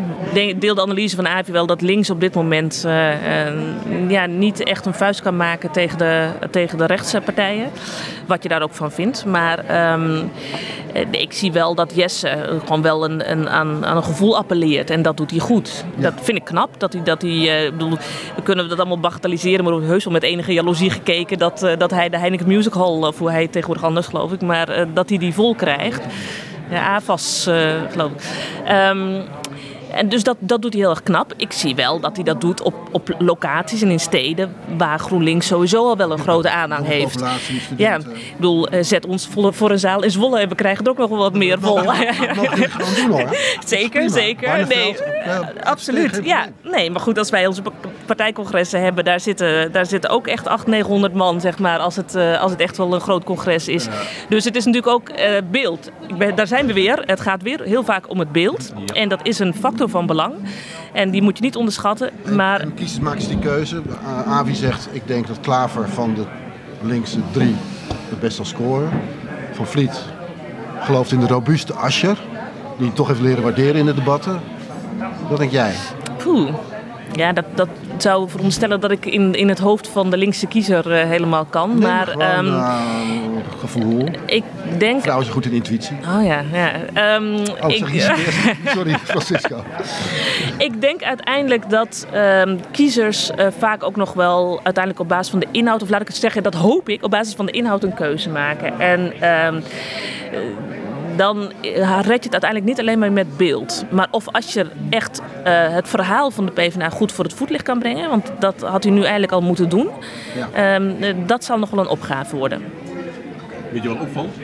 deel de analyse van Avi wel dat links op dit moment ja, niet echt een vuist kan maken tegen de, tegen de rechtse partijen. Wat je daar ook van vindt. Maar um, ik zie wel dat Jesse gewoon wel een, een, aan, aan een gevoel appelleert. En dat doet hij goed. Ja. Dat vind ik knap. Dat hij, dat hij, uh, bedoel, we kunnen dat allemaal bagatelliseren. Maar we heus wel met enige jaloezie gekeken dat, uh, dat hij de Heineken Music Hall, of hoe hij tegenwoordig anders geloof ik, maar uh, dat hij die vol krijgt. Ja, AFAS geloof ik. Um, en dus dat, dat doet hij heel erg knap. Ik zie wel dat hij dat doet op, op locaties en in steden waar GroenLinks sowieso al wel een grote aanhang heeft. Ja, ik bedoel, zet ons voor, voor een zaal in Zwolle en we krijgen er ook nog wel wat meer vol. Zeker, zeker. Nee, absoluut. Ja, nee, maar goed, als wij onze partijcongressen hebben, daar zitten, daar zitten ook echt 800, 900 man, zeg maar, als het, als het echt wel een groot congres is. Dus het is natuurlijk ook beeld. Daar zijn we weer. Het gaat weer heel vaak om het beeld. En dat is een factor van belang. En die moet je niet onderschatten. Maar... En, en kiezers maken die keuze. Avi zegt, ik denk dat Klaver van de linkse drie het best zal scoren. Van Vliet gelooft in de robuuste Ascher. Die toch heeft leren waarderen in de debatten. Wat denk jij? Poeh. Ja, dat, dat zou veronderstellen dat ik in, in het hoofd van de linkse kiezer uh, helemaal kan. Nee, maar gewoon, um, uh, gevoel. Ik denk. Vrouwen zijn goed in intuïtie. Oh ja, ja. Um, oh, ik, Sorry, Francisco. ik denk uiteindelijk dat um, kiezers uh, vaak ook nog wel uiteindelijk op basis van de inhoud, of laat ik het zeggen, dat hoop ik, op basis van de inhoud een keuze maken. En dan red je het uiteindelijk niet alleen maar met beeld. Maar of als je echt uh, het verhaal van de PvdA goed voor het voetlicht kan brengen, want dat had u nu eigenlijk al moeten doen, ja. um, dat zal nog wel een opgave worden. Weet je wat opvalt?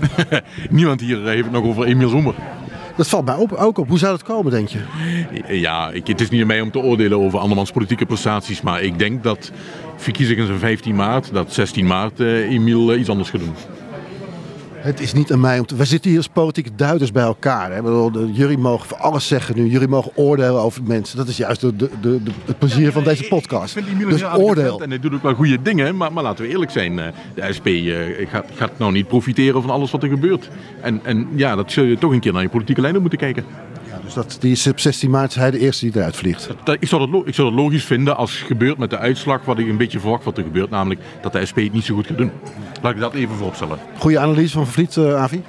Niemand hier heeft het nog over Emiel Roemer. Dat valt mij op, ook op. Hoe zou dat komen, denk je? Ja, ik, het is niet aan mij om te oordelen over andermans politieke prestaties. Maar ik denk dat verkiezingen zijn 15 maart, dat 16 maart uh, Emiel uh, iets anders gaat doen. Het is niet aan mij om te... We zitten hier als politieke duiders bij elkaar. Hè? Bedoel, jullie mogen voor alles zeggen nu. Jullie mogen oordelen over mensen. Dat is juist de, de, de, het plezier van deze podcast. Ik vind dus oordeel. En hij doet ook wel goede dingen. Maar, maar laten we eerlijk zijn. De SP gaat, gaat nou niet profiteren van alles wat er gebeurt. En, en ja, dat zul je toch een keer naar je politieke lijnen moeten kijken. Dus dat, die is op 16 maart hij de eerste die eruit vliegt. Dat, dat, ik, zou dat, ik zou dat logisch vinden als het gebeurt met de uitslag wat ik een beetje verwacht wat er gebeurt. Namelijk dat de SP het niet zo goed gaat doen. Laat ik dat even vooropstellen. Goede analyse van Vliet, uh, Avi?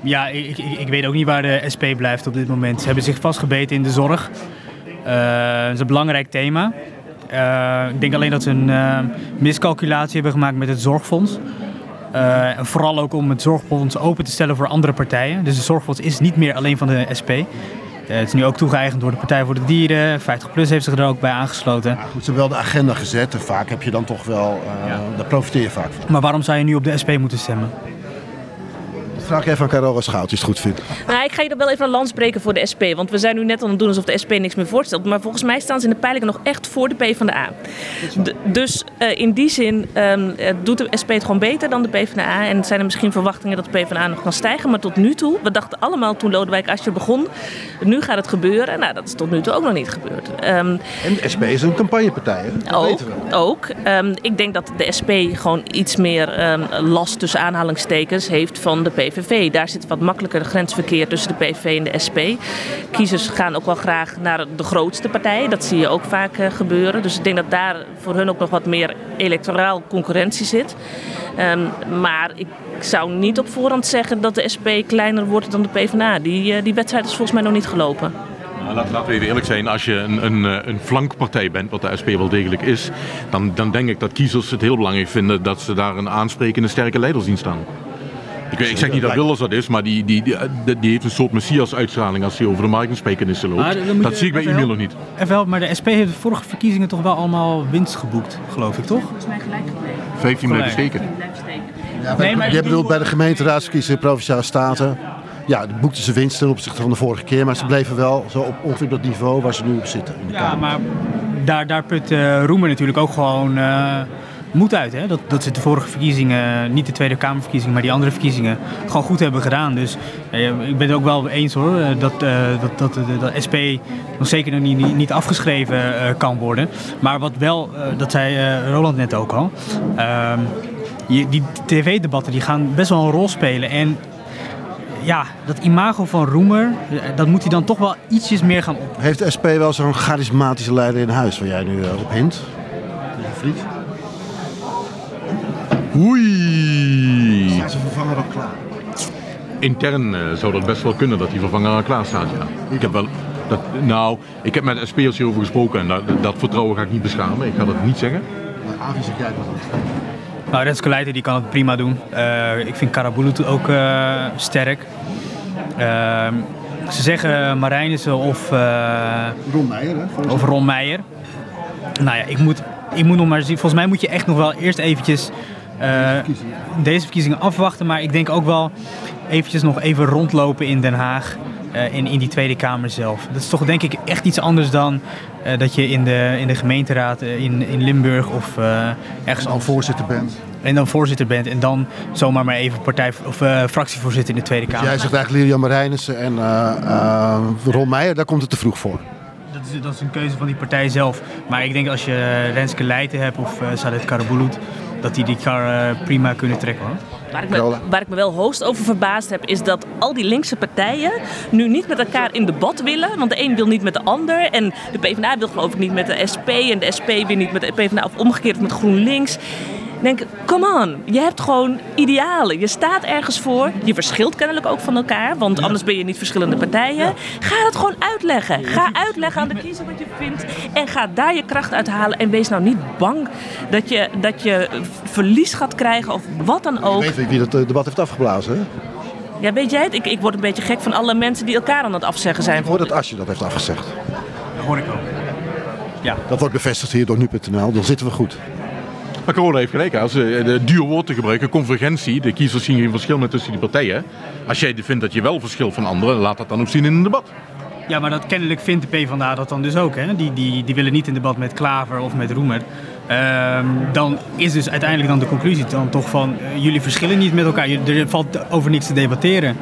Ja, ik, ik, ik, weet ook niet waar de SP blijft op dit moment. Ze hebben zich vastgebeten in de zorg. Uh, dat is een belangrijk thema. Uh, ik denk alleen dat ze een uh, miscalculatie hebben gemaakt met het zorgfonds. Uh, en vooral ook om het zorgfonds open te stellen voor andere partijen. Dus het zorgfonds is niet meer alleen van de SP. Uh, het is nu ook toegeëigend door de Partij voor de Dieren. 50PLUS heeft zich er ook bij aangesloten. Ja, goed, ze hebben wel de agenda gezet en vaak heb je dan toch wel, uh, ja. daar profiteer je vaak van. Maar waarom zou je nu op de SP moeten stemmen? Vraag ik even aan Carola Schout, als je het goed vindt. Nou, ik ga je dan wel even een lans breken voor de SP. Want we zijn nu net aan het doen alsof de SP niks meer voorstelt. Maar volgens mij staan ze in de peilingen nog echt voor de PvdA. D dus uh, in die zin um, doet de SP het gewoon beter dan de PvdA. En zijn er misschien verwachtingen dat de PvdA nog kan stijgen. Maar tot nu toe, we dachten allemaal toen Lodewijk Asscher begon. Nu gaat het gebeuren. Nou, dat is tot nu toe ook nog niet gebeurd. Um, en de SP is een campagnepartij, hè? Dat ook, weten we. ook. Um, ik denk dat de SP gewoon iets meer last tussen aanhalingstekens heeft van de PvdA. PVV. Daar zit wat makkelijker grensverkeer tussen de PVV en de SP. Kiezers gaan ook wel graag naar de grootste partij. Dat zie je ook vaak uh, gebeuren. Dus ik denk dat daar voor hun ook nog wat meer electoraal concurrentie zit. Um, maar ik zou niet op voorhand zeggen dat de SP kleiner wordt dan de PvdA. Die, uh, die wedstrijd is volgens mij nog niet gelopen. Laat- laten we even eerlijk zijn, als je een, een, eh, een flankpartij bent, wat de SP wel degelijk is, dan, dan denk ik dat kiezers het heel belangrijk vinden dat ze daar een aansprekende sterke leider zien staan. Ik, weet, ik zeg niet dat Wilders dat is, maar die, die, die, die heeft een soort messias-uitstraling als hij over de marktsprekenissen Maar loopt. Dat je zie ik bij Emil nog niet. Even helpen, maar de SP heeft de vorige verkiezingen toch wel allemaal winst geboekt, geloof ik, toch? Volgens mij gelijk gebleven. 15 blijven steken. Steken. Nee, maar Jij bedoelt bij de gemeenteraadsverkiezingen, provinciale staten. Ja, boekten ze winst ten opzichte van de vorige keer. Maar ze bleven wel zo op ongeveer dat niveau waar ze nu op zitten. in de Ja, Kamer. maar daar, daar put eh, Roemer natuurlijk ook gewoon eh, moed uit. Hè? Dat, dat ze de vorige verkiezingen, niet de Tweede Kamerverkiezingen, maar die andere verkiezingen, gewoon goed hebben gedaan. Dus eh, ik ben het ook wel eens hoor, eh, dat, eh, dat, dat, dat, dat SP nog zeker nog niet, niet, niet afgeschreven eh, kan worden. Maar wat wel, eh, dat zei eh, Roland net ook al, ehm, je, die tv-debatten die gaan best wel een rol spelen. En ja, dat imago van Roemer, eh, dat moet hij dan toch wel ietsjes meer gaan op. Heeft de SP wel zo'n charismatische leider in huis waar jij nu eh, op hint? Vriend? Oei! Zijn ze vervanger al klaar? Intern eh, zou dat best wel kunnen dat die vervanger al klaar staat, ja. Ik heb wel... Dat, nou, ik heb met SP'ers hierover gesproken en dat, dat vertrouwen ga ik niet beschamen. Ik ga dat niet zeggen. Avi zeg jij dat. Nou, Renske Leijten die kan het prima doen. Eh, ik vind Karabulut ook eh, sterk. Ehm, ze zeggen Marijnissen of, eh, Ron Meijer, hè? of Ron Meijer. Nou ja, ik moet, ik moet nog maar zien. Volgens mij moet je echt nog wel eerst eventjes eh, deze verkiezingen afwachten. Maar ik denk ook wel eventjes nog even rondlopen in Den Haag. eh, en in die Tweede Kamer zelf. Dat is toch denk ik echt iets anders dan eh, dat je in de, in de gemeenteraad in, in Limburg of ergens Al voorzitter bent. en dan voorzitter bent en dan zomaar maar even partij of fractievoorzitter in de Tweede Kamer. Jij zegt eigenlijk Lilian Marijnissen en Ron Meijer, daar komt het te vroeg voor. Dat, is, dat is een keuze van die partij zelf. Maar ik denk als je Renske Leijten hebt of Sadet Karabulut, dat die die kar uh, prima kunnen trekken hoor. Waar ik, me, waar ik me wel hoogst over verbaasd heb, is dat al die linkse partijen nu niet met elkaar in debat willen. Want de een wil niet met de ander. En de PvdA wil geloof ik niet met de SP. En de SP wil niet met de PvdA of omgekeerd met GroenLinks. Ik denk, come on, je hebt gewoon idealen. Je staat ergens voor. Je verschilt kennelijk ook van elkaar, want anders ben je niet verschillende partijen. Ga het gewoon uitleggen. Ga uitleggen aan de kiezer wat je vindt. En ga daar je kracht uithalen. En wees nou niet bang dat je, dat je verlies gaat krijgen of wat dan ook. Ik weet wie dat debat heeft afgeblazen, hè? Ja, weet jij het? Ik, ik word een beetje gek van alle mensen die elkaar aan het afzeggen zijn. Ik hoor dat Asje dat heeft afgezegd. Dat hoor ik ook. Ja. Dat wordt bevestigd hier door nu.nl. Dan zitten we goed. Maar Corona heeft gelijk. Als de duur woord te gebruiken, convergentie. De kiezers zien geen verschil meer tussen die partijen. Als jij vindt dat je wel verschilt van anderen, laat dat dan ook zien in een debat. Ja, maar dat kennelijk vindt de PvdA dat dan dus ook. Hè? Die, die, die willen niet in debat met Klaver of met Roemer. Um, dan is dus uiteindelijk dan de conclusie dan toch van... Uh, jullie verschillen niet met elkaar. Er valt over niks te debatteren.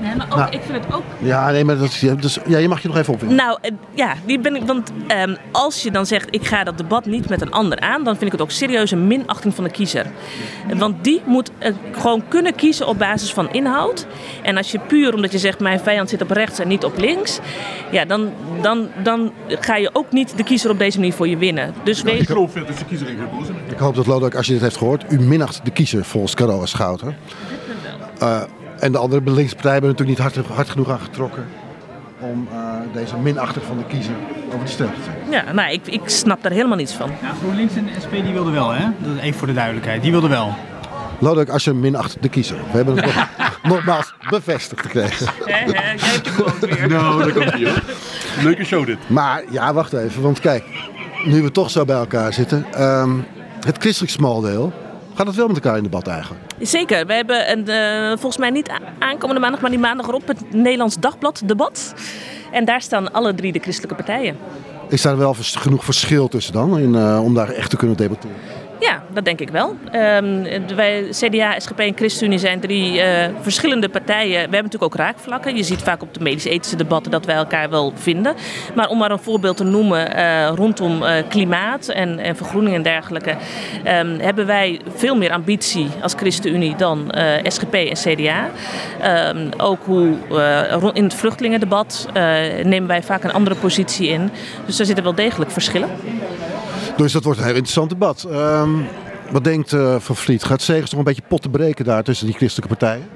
Nee, maar ook, nou, ik vind het ook... Ja, nee, maar dat, dus, ja, je mag je nog even opwinden. Nou, ja, die ben ik... Want um, als je dan zegt, ik ga dat debat niet met een ander aan... dan vind ik het ook serieus een minachting van de kiezer. Want die moet uh, gewoon kunnen kiezen op basis van inhoud. En als je puur omdat je zegt, mijn vijand zit op rechts en niet op links... ja, dan, dan, dan ga je ook niet de kiezer op deze manier voor je winnen. Dus weet... Ik geloof dat de kiezer Ik hoop dat Lodewijk, als je dit heeft gehoord... u minacht de kiezer volgens Carola Schouten. Uh, en de andere linkse partijen hebben natuurlijk niet hard, hard genoeg aangetrokken om uh, deze minachter van de kiezer over de stem te trekken. Ja, nou, ik, ik snap daar helemaal niets van. Ja, GroenLinks en de SP die wilden wel, hè? Dat is even voor de duidelijkheid. Die wilden wel. Lodewijk, als je minacht de kiezer. We hebben het nog, nogmaals bevestigd gekregen. He, he, jij hebt je gewoon weer. Nou, dat komt hier. Leuke show dit. Maar ja, wacht even. Want kijk, nu we toch zo bij elkaar zitten. Um, het christelijk smaldeel. Gaat het wel met elkaar in debat eigenlijk? Zeker. We hebben een, uh, volgens mij niet aankomende maandag, maar die maandag erop het Nederlands Dagblad debat. En daar staan alle drie de christelijke partijen. Is daar wel genoeg verschil tussen dan, in, uh, om daar echt te kunnen debatteren? Ja, dat denk ik wel. Um, wij, CDA, SGP en ChristenUnie zijn drie uh, verschillende partijen. We hebben natuurlijk ook raakvlakken. Je ziet vaak op de medisch-ethische debatten dat wij elkaar wel vinden. Maar om maar een voorbeeld te noemen, uh, rondom uh, klimaat en, en, vergroening en dergelijke, um, hebben wij veel meer ambitie als ChristenUnie dan SGP en CDA. Um, ook hoe in het vluchtelingendebat nemen wij vaak een andere positie in. Dus daar zitten wel degelijk verschillen. Dus dat wordt een heel interessant debat. Um, wat denkt uh, Van Vliet? Gaat Segers nog een beetje pot te breken daar tussen die christelijke partijen?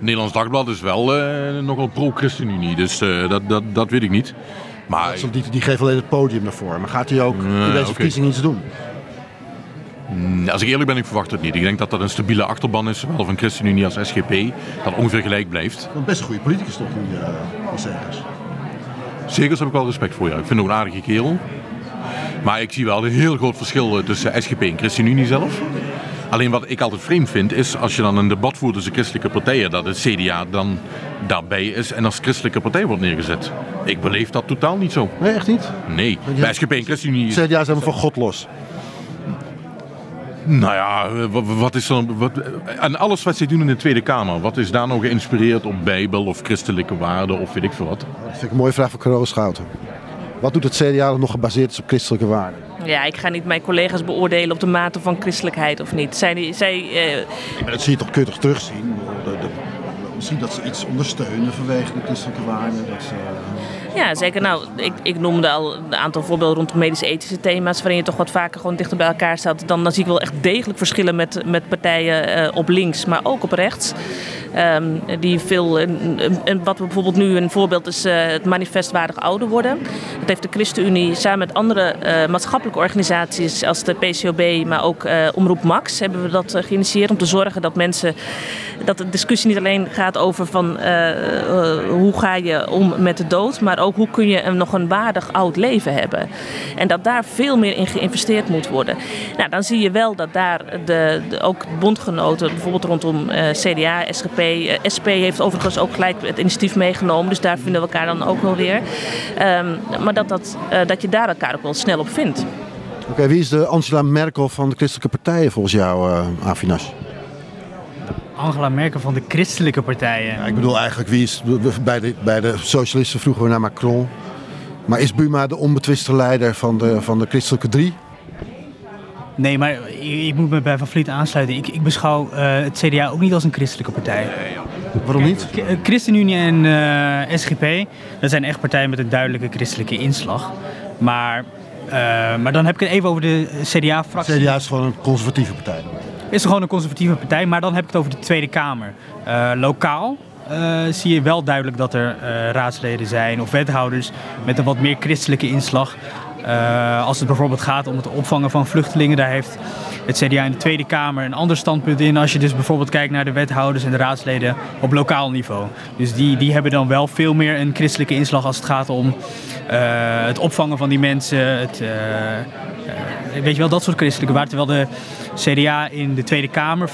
Nederlands Dagblad is wel uh, nogal pro-ChristenUnie, dus uh, dat, dat, dat weet ik niet. Maar... Die, die geeft alleen het podium naar voren, maar gaat hij ook in deze okay. verkiezing iets doen? Mm, als ik eerlijk ben, ik verwacht het niet. Ik denk dat dat een stabiele achterban is, zowel van ChristenUnie als SGP, dat ongeveer gelijk blijft. Een best een goede politicus toch, die uh, Segers? Segers heb ik wel respect voor, ja. Ik vind hem een aardige kerel. Maar ik zie wel een heel groot verschil tussen SGP en ChristenUnie zelf. Alleen wat ik altijd vreemd vind is als je dan een debat voert tussen christelijke partijen, dat het CDA dan daarbij is en als christelijke partij wordt neergezet. Ik beleef dat totaal niet zo. Nee, echt niet? Nee, bij SGP en ChristenUnie... CDA zijn we van God los. Nou ja, wat is dan. Wat, en alles wat ze doen in de Tweede Kamer, wat is daar nou geïnspireerd op Bijbel of christelijke waarden of weet ik veel wat? Dat vind ik een mooie vraag voor Carole Schouten. Wat doet het CDA dat nog gebaseerd is op christelijke waarden? Ja, ik ga niet mijn collega's beoordelen op de mate van christelijkheid of niet. Zij, zij, uh... dat zie je toch, kun je toch terugzien? De, de, misschien dat ze iets ondersteunen vanwege de christelijke waarden. Dat ze, ja, zeker. Nou, ik, ik noemde al een aantal voorbeelden rondom medisch-ethische thema's, waarin je toch wat vaker gewoon dichter bij elkaar staat. Dan, dan zie ik wel echt degelijk verschillen met, met partijen uh, op links, maar ook op rechts. Um, die veel, en, wat bijvoorbeeld nu een voorbeeld is uh, het manifest waardig ouder worden. Dat heeft de ChristenUnie samen met andere uh, maatschappelijke organisaties als de PCOB, maar ook Omroep Max, hebben we dat geïnitieerd om te zorgen dat mensen, dat de discussie niet alleen gaat over van hoe ga je om met de dood, maar hoe kun je een, nog een waardig oud leven hebben. En dat daar veel meer in geïnvesteerd moet worden. Nou, dan zie je wel dat daar de, de ook bondgenoten, bijvoorbeeld rondom uh, CDA, SGP, uh, SP heeft overigens ook gelijk het initiatief meegenomen. Dus daar vinden we elkaar dan ook wel weer. Um, maar dat, dat, uh, dat je daar elkaar ook wel snel op vindt. Oké, wie is de Angela Merkel van de christelijke partijen volgens jou, Avinas? Angela Merkel van de christelijke partijen. Ja, ik bedoel eigenlijk, wie is, bij, de, bij de socialisten vroegen we naar Macron. Maar is Buma de onbetwiste leider van de, van de christelijke drie? Nee, maar ik, moet me bij Van Vliet aansluiten. Ik, ik beschouw uh, het CDA ook niet als een christelijke partij. Waarom niet? Eh, ChristenUnie en uh, SGP, dat zijn echt partijen met een duidelijke christelijke inslag. Maar, uh, maar dan heb ik het even over de CDA-fractie. CDA is gewoon een conservatieve partij is gewoon een conservatieve partij. Maar dan heb ik het over de Tweede Kamer. Uh, lokaal uh, zie je wel duidelijk dat er uh, raadsleden zijn of wethouders met een wat meer christelijke inslag. Als het bijvoorbeeld gaat om het opvangen van vluchtelingen, daar heeft het CDA in de Tweede Kamer een ander standpunt in. Als je dus bijvoorbeeld kijkt naar de wethouders en de raadsleden op lokaal niveau. Dus die, die hebben dan wel veel meer een christelijke inslag als het gaat om het opvangen van die mensen. Het, weet je wel, dat soort christelijke waarden. Terwijl de CDA in de Tweede Kamer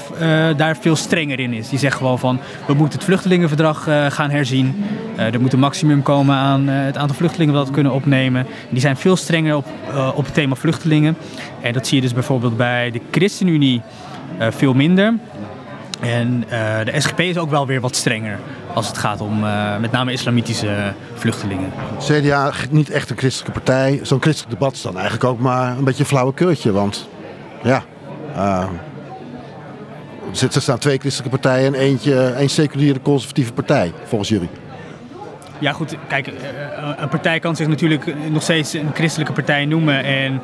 daar veel strenger in is. Die zegt gewoon van we moeten het vluchtelingenverdrag gaan herzien. Er moet een maximum komen aan het aantal vluchtelingen dat we kunnen opnemen. Die zijn veel strenger op, op het thema vluchtelingen. En dat zie je dus bijvoorbeeld bij de ChristenUnie veel minder. En de SGP is ook wel weer wat strenger als het gaat om met name islamitische vluchtelingen. CDA niet echt een christelijke partij. Zo'n christelijk debat is dan eigenlijk ook maar een beetje een flauwekeurtje. Want ja, uh, er staan twee christelijke partijen en eentje, één seculiere conservatieve partij, volgens jullie. Ja goed, kijk, eh, een partij kan zich natuurlijk nog steeds een christelijke partij noemen. En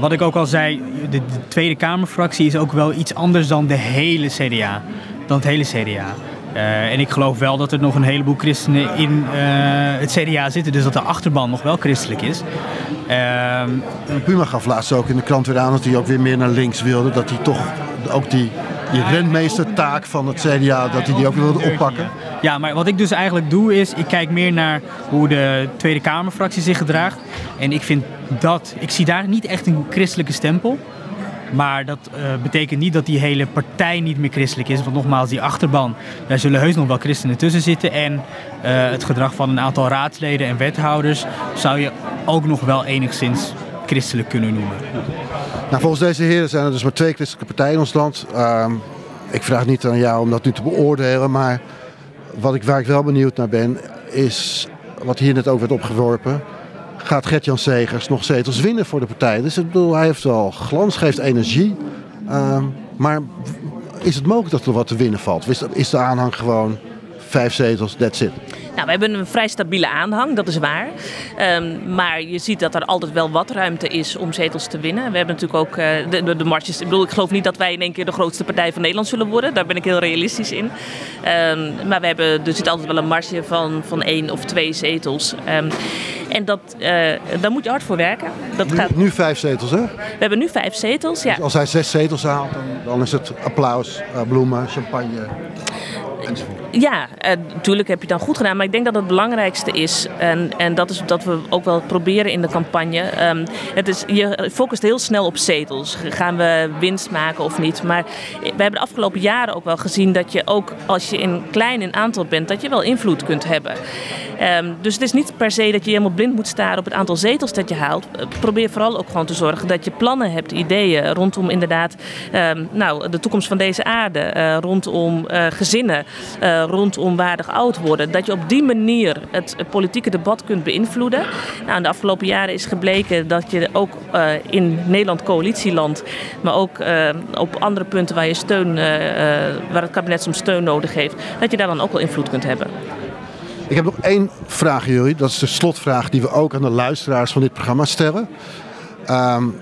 wat ik ook al zei, de, de Tweede Kamerfractie is ook wel iets anders dan de hele CDA. Dan het hele CDA. Uh, en ik geloof wel dat er nog een heleboel christenen in uh, het CDA zitten. Dus dat de achterban nog wel christelijk is. Uh, Puma gaf laatst ook in de krant weer aan dat hij ook weer meer naar links wilde. Dat hij toch ook die, die rentmeestertaak van het CDA, dat hij die ook wilde oppakken. Ja, maar wat ik dus eigenlijk doe is, ik kijk meer naar hoe de Tweede Kamerfractie zich gedraagt. En ik vind dat, ik zie daar niet echt een christelijke stempel. Maar dat uh, betekent niet dat die hele partij niet meer christelijk is. Want nogmaals, die achterban, daar zullen heus nog wel christenen tussen zitten. En uh, het gedrag van een aantal raadsleden en wethouders zou je ook nog wel enigszins christelijk kunnen noemen. Nou, volgens deze heren zijn er dus maar twee christelijke partijen in ons land. Uh, ik vraag niet aan jou om dat nu te beoordelen, maar wat ik, waar ik wel benieuwd naar ben, is wat hier net over werd opgeworpen gaat Gert-Jan Segers nog zetels winnen voor de partij. Dus ik bedoel, hij heeft wel glans, geeft energie. Uh, maar is het mogelijk dat er wat te winnen valt? Is de aanhang gewoon vijf zetels, that's it? Nou, we hebben een vrij stabiele aanhang, dat is waar. Ehm, maar je ziet dat er altijd wel wat ruimte is om zetels te winnen. We hebben natuurlijk ook uh, de, de, de, marges. Ik bedoel, ik geloof niet dat wij in één keer de grootste partij van Nederland zullen worden. Daar ben ik heel realistisch in. Um, maar we hebben, er zit altijd wel een marge van, van één of twee zetels. Um, en dat, uh, daar moet je hard voor werken. Dat nu, gaat... nu vijf zetels, hè? We hebben nu vijf zetels, ja. Dus als hij zes zetels haalt, dan, dan is het applaus, uh, bloemen, champagne. Enzovoort. Ja, natuurlijk heb je het dan goed gedaan. Maar ik denk dat het belangrijkste is, en, en dat is dat we ook wel proberen in de campagne. Um, het is, je focust heel snel op zetels. Gaan we winst maken of niet? Maar we hebben de afgelopen jaren ook wel gezien dat je ook als je in klein in aantal bent, dat je wel invloed kunt hebben. Um, dus het is niet per se dat je helemaal blind moet staren op het aantal zetels dat je haalt. Probeer vooral ook gewoon te zorgen dat je plannen hebt, ideeën rondom inderdaad um, nou, de toekomst van deze aarde, rondom gezinnen. Rondom waardig oud worden. Dat je op die manier het politieke debat kunt beïnvloeden. Nou, in de afgelopen jaren is gebleken dat je ook uh, in Nederland coalitieland, maar ook uh, op andere punten waar je steun, waar het kabinet soms steun nodig heeft, dat je daar dan ook wel invloed kunt hebben. Ik heb nog één vraag, jullie. Dat is de slotvraag die we ook aan de luisteraars van dit programma stellen. Um,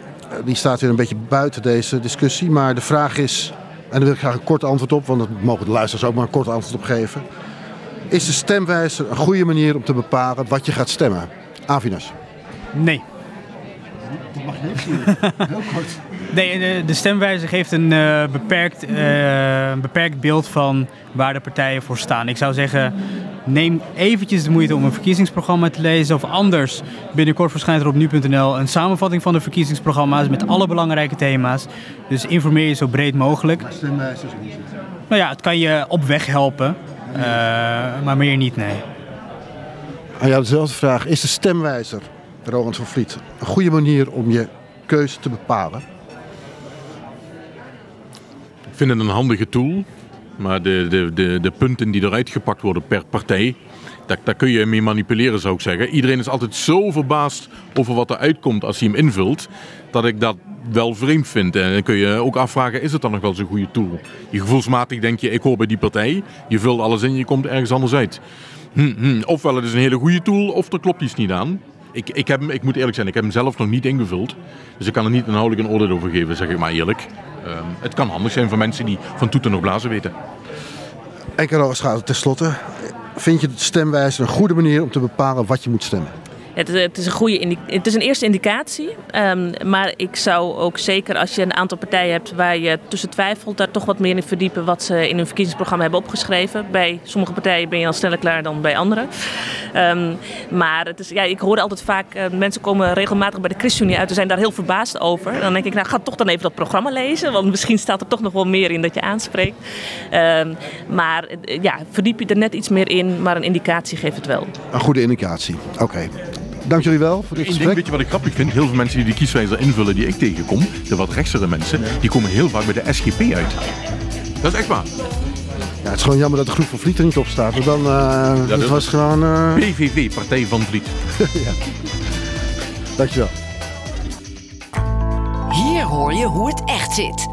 die staat weer een beetje buiten deze discussie. Maar de vraag is, en daar wil ik graag een kort antwoord op, want dat mogen de luisteraars ook maar een kort antwoord op geven. Is de stemwijzer een goede manier om te bepalen wat je gaat stemmen? Avinas. Nee. Dat mag je niet zien. Heel kort. Nee, de, de stemwijzer geeft een uh, beperkt, uh, beperkt beeld van waar de partijen voor staan. Ik zou zeggen, neem eventjes de moeite om een verkiezingsprogramma te lezen. Of anders, binnenkort verschijnt er op nu.nl een samenvatting van de verkiezingsprogramma's met alle belangrijke thema's. Dus informeer je zo breed mogelijk. Nou ja, het kan je op weg helpen, uh, maar meer niet, nee. Aan jou dezelfde vraag. Is de stemwijzer, Roland van Vliet, een goede manier om je keuze te bepalen? Ik vind het een handige tool. Maar de, de, de, de punten die eruit gepakt worden per partij, daar, kun je mee manipuleren zou ik zeggen. Iedereen is altijd zo verbaasd over wat er uitkomt als hij hem invult, dat ik dat wel vreemd vind. En dan kun je ook afvragen, is het dan nog wel zo'n goede tool? Je gevoelsmatig denk je, ik hoor bij die partij. Je vult alles in, je komt ergens anders uit. Hm, hm. Ofwel het is een hele goede tool, of er klopt iets niet aan. Ik, ik, heb ik moet eerlijk zijn, ik heb hem zelf nog niet ingevuld. Dus ik kan er niet inhoudelijk een oordeel over geven, zeg ik maar eerlijk. Um, het kan handig zijn voor mensen die van toeten nog blazen weten. En Carol Schade, tenslotte. Vind je de stemwijzer een goede manier om te bepalen wat je moet stemmen? Het het is, een goede het is een eerste indicatie. Um, maar ik zou ook zeker als je een aantal partijen hebt waar je tussen twijfelt, daar toch wat meer in verdiepen wat ze in hun verkiezingsprogramma hebben opgeschreven. Bij sommige partijen ben je al sneller klaar dan bij anderen. Um, maar het is, ja, ik hoor altijd vaak, uh, mensen komen regelmatig bij de ChristenUnie uit en zijn daar heel verbaasd over. Dan denk ik, nou ga toch dan even dat programma lezen, want misschien staat er toch nog wel meer in dat je aanspreekt. Um, maar ja, verdiep je er net iets meer in, maar een indicatie geeft het wel. Een goede indicatie, oké. Dank jullie wel voor dit ik gesprek. Denk, weet je wat ik grappig vind? Heel veel mensen die die kieswijzer invullen die ik tegenkom, de wat rechtsere mensen, die komen heel vaak bij de SGP uit. Dat is echt waar. Ja, het is gewoon jammer dat de groep van Vliet er niet op staat. Want dan, uh, ja, dat was gewoon... Uh... PVV, Partij van Vliet. ja. Dankjewel. Hier hoor je hoe het echt zit.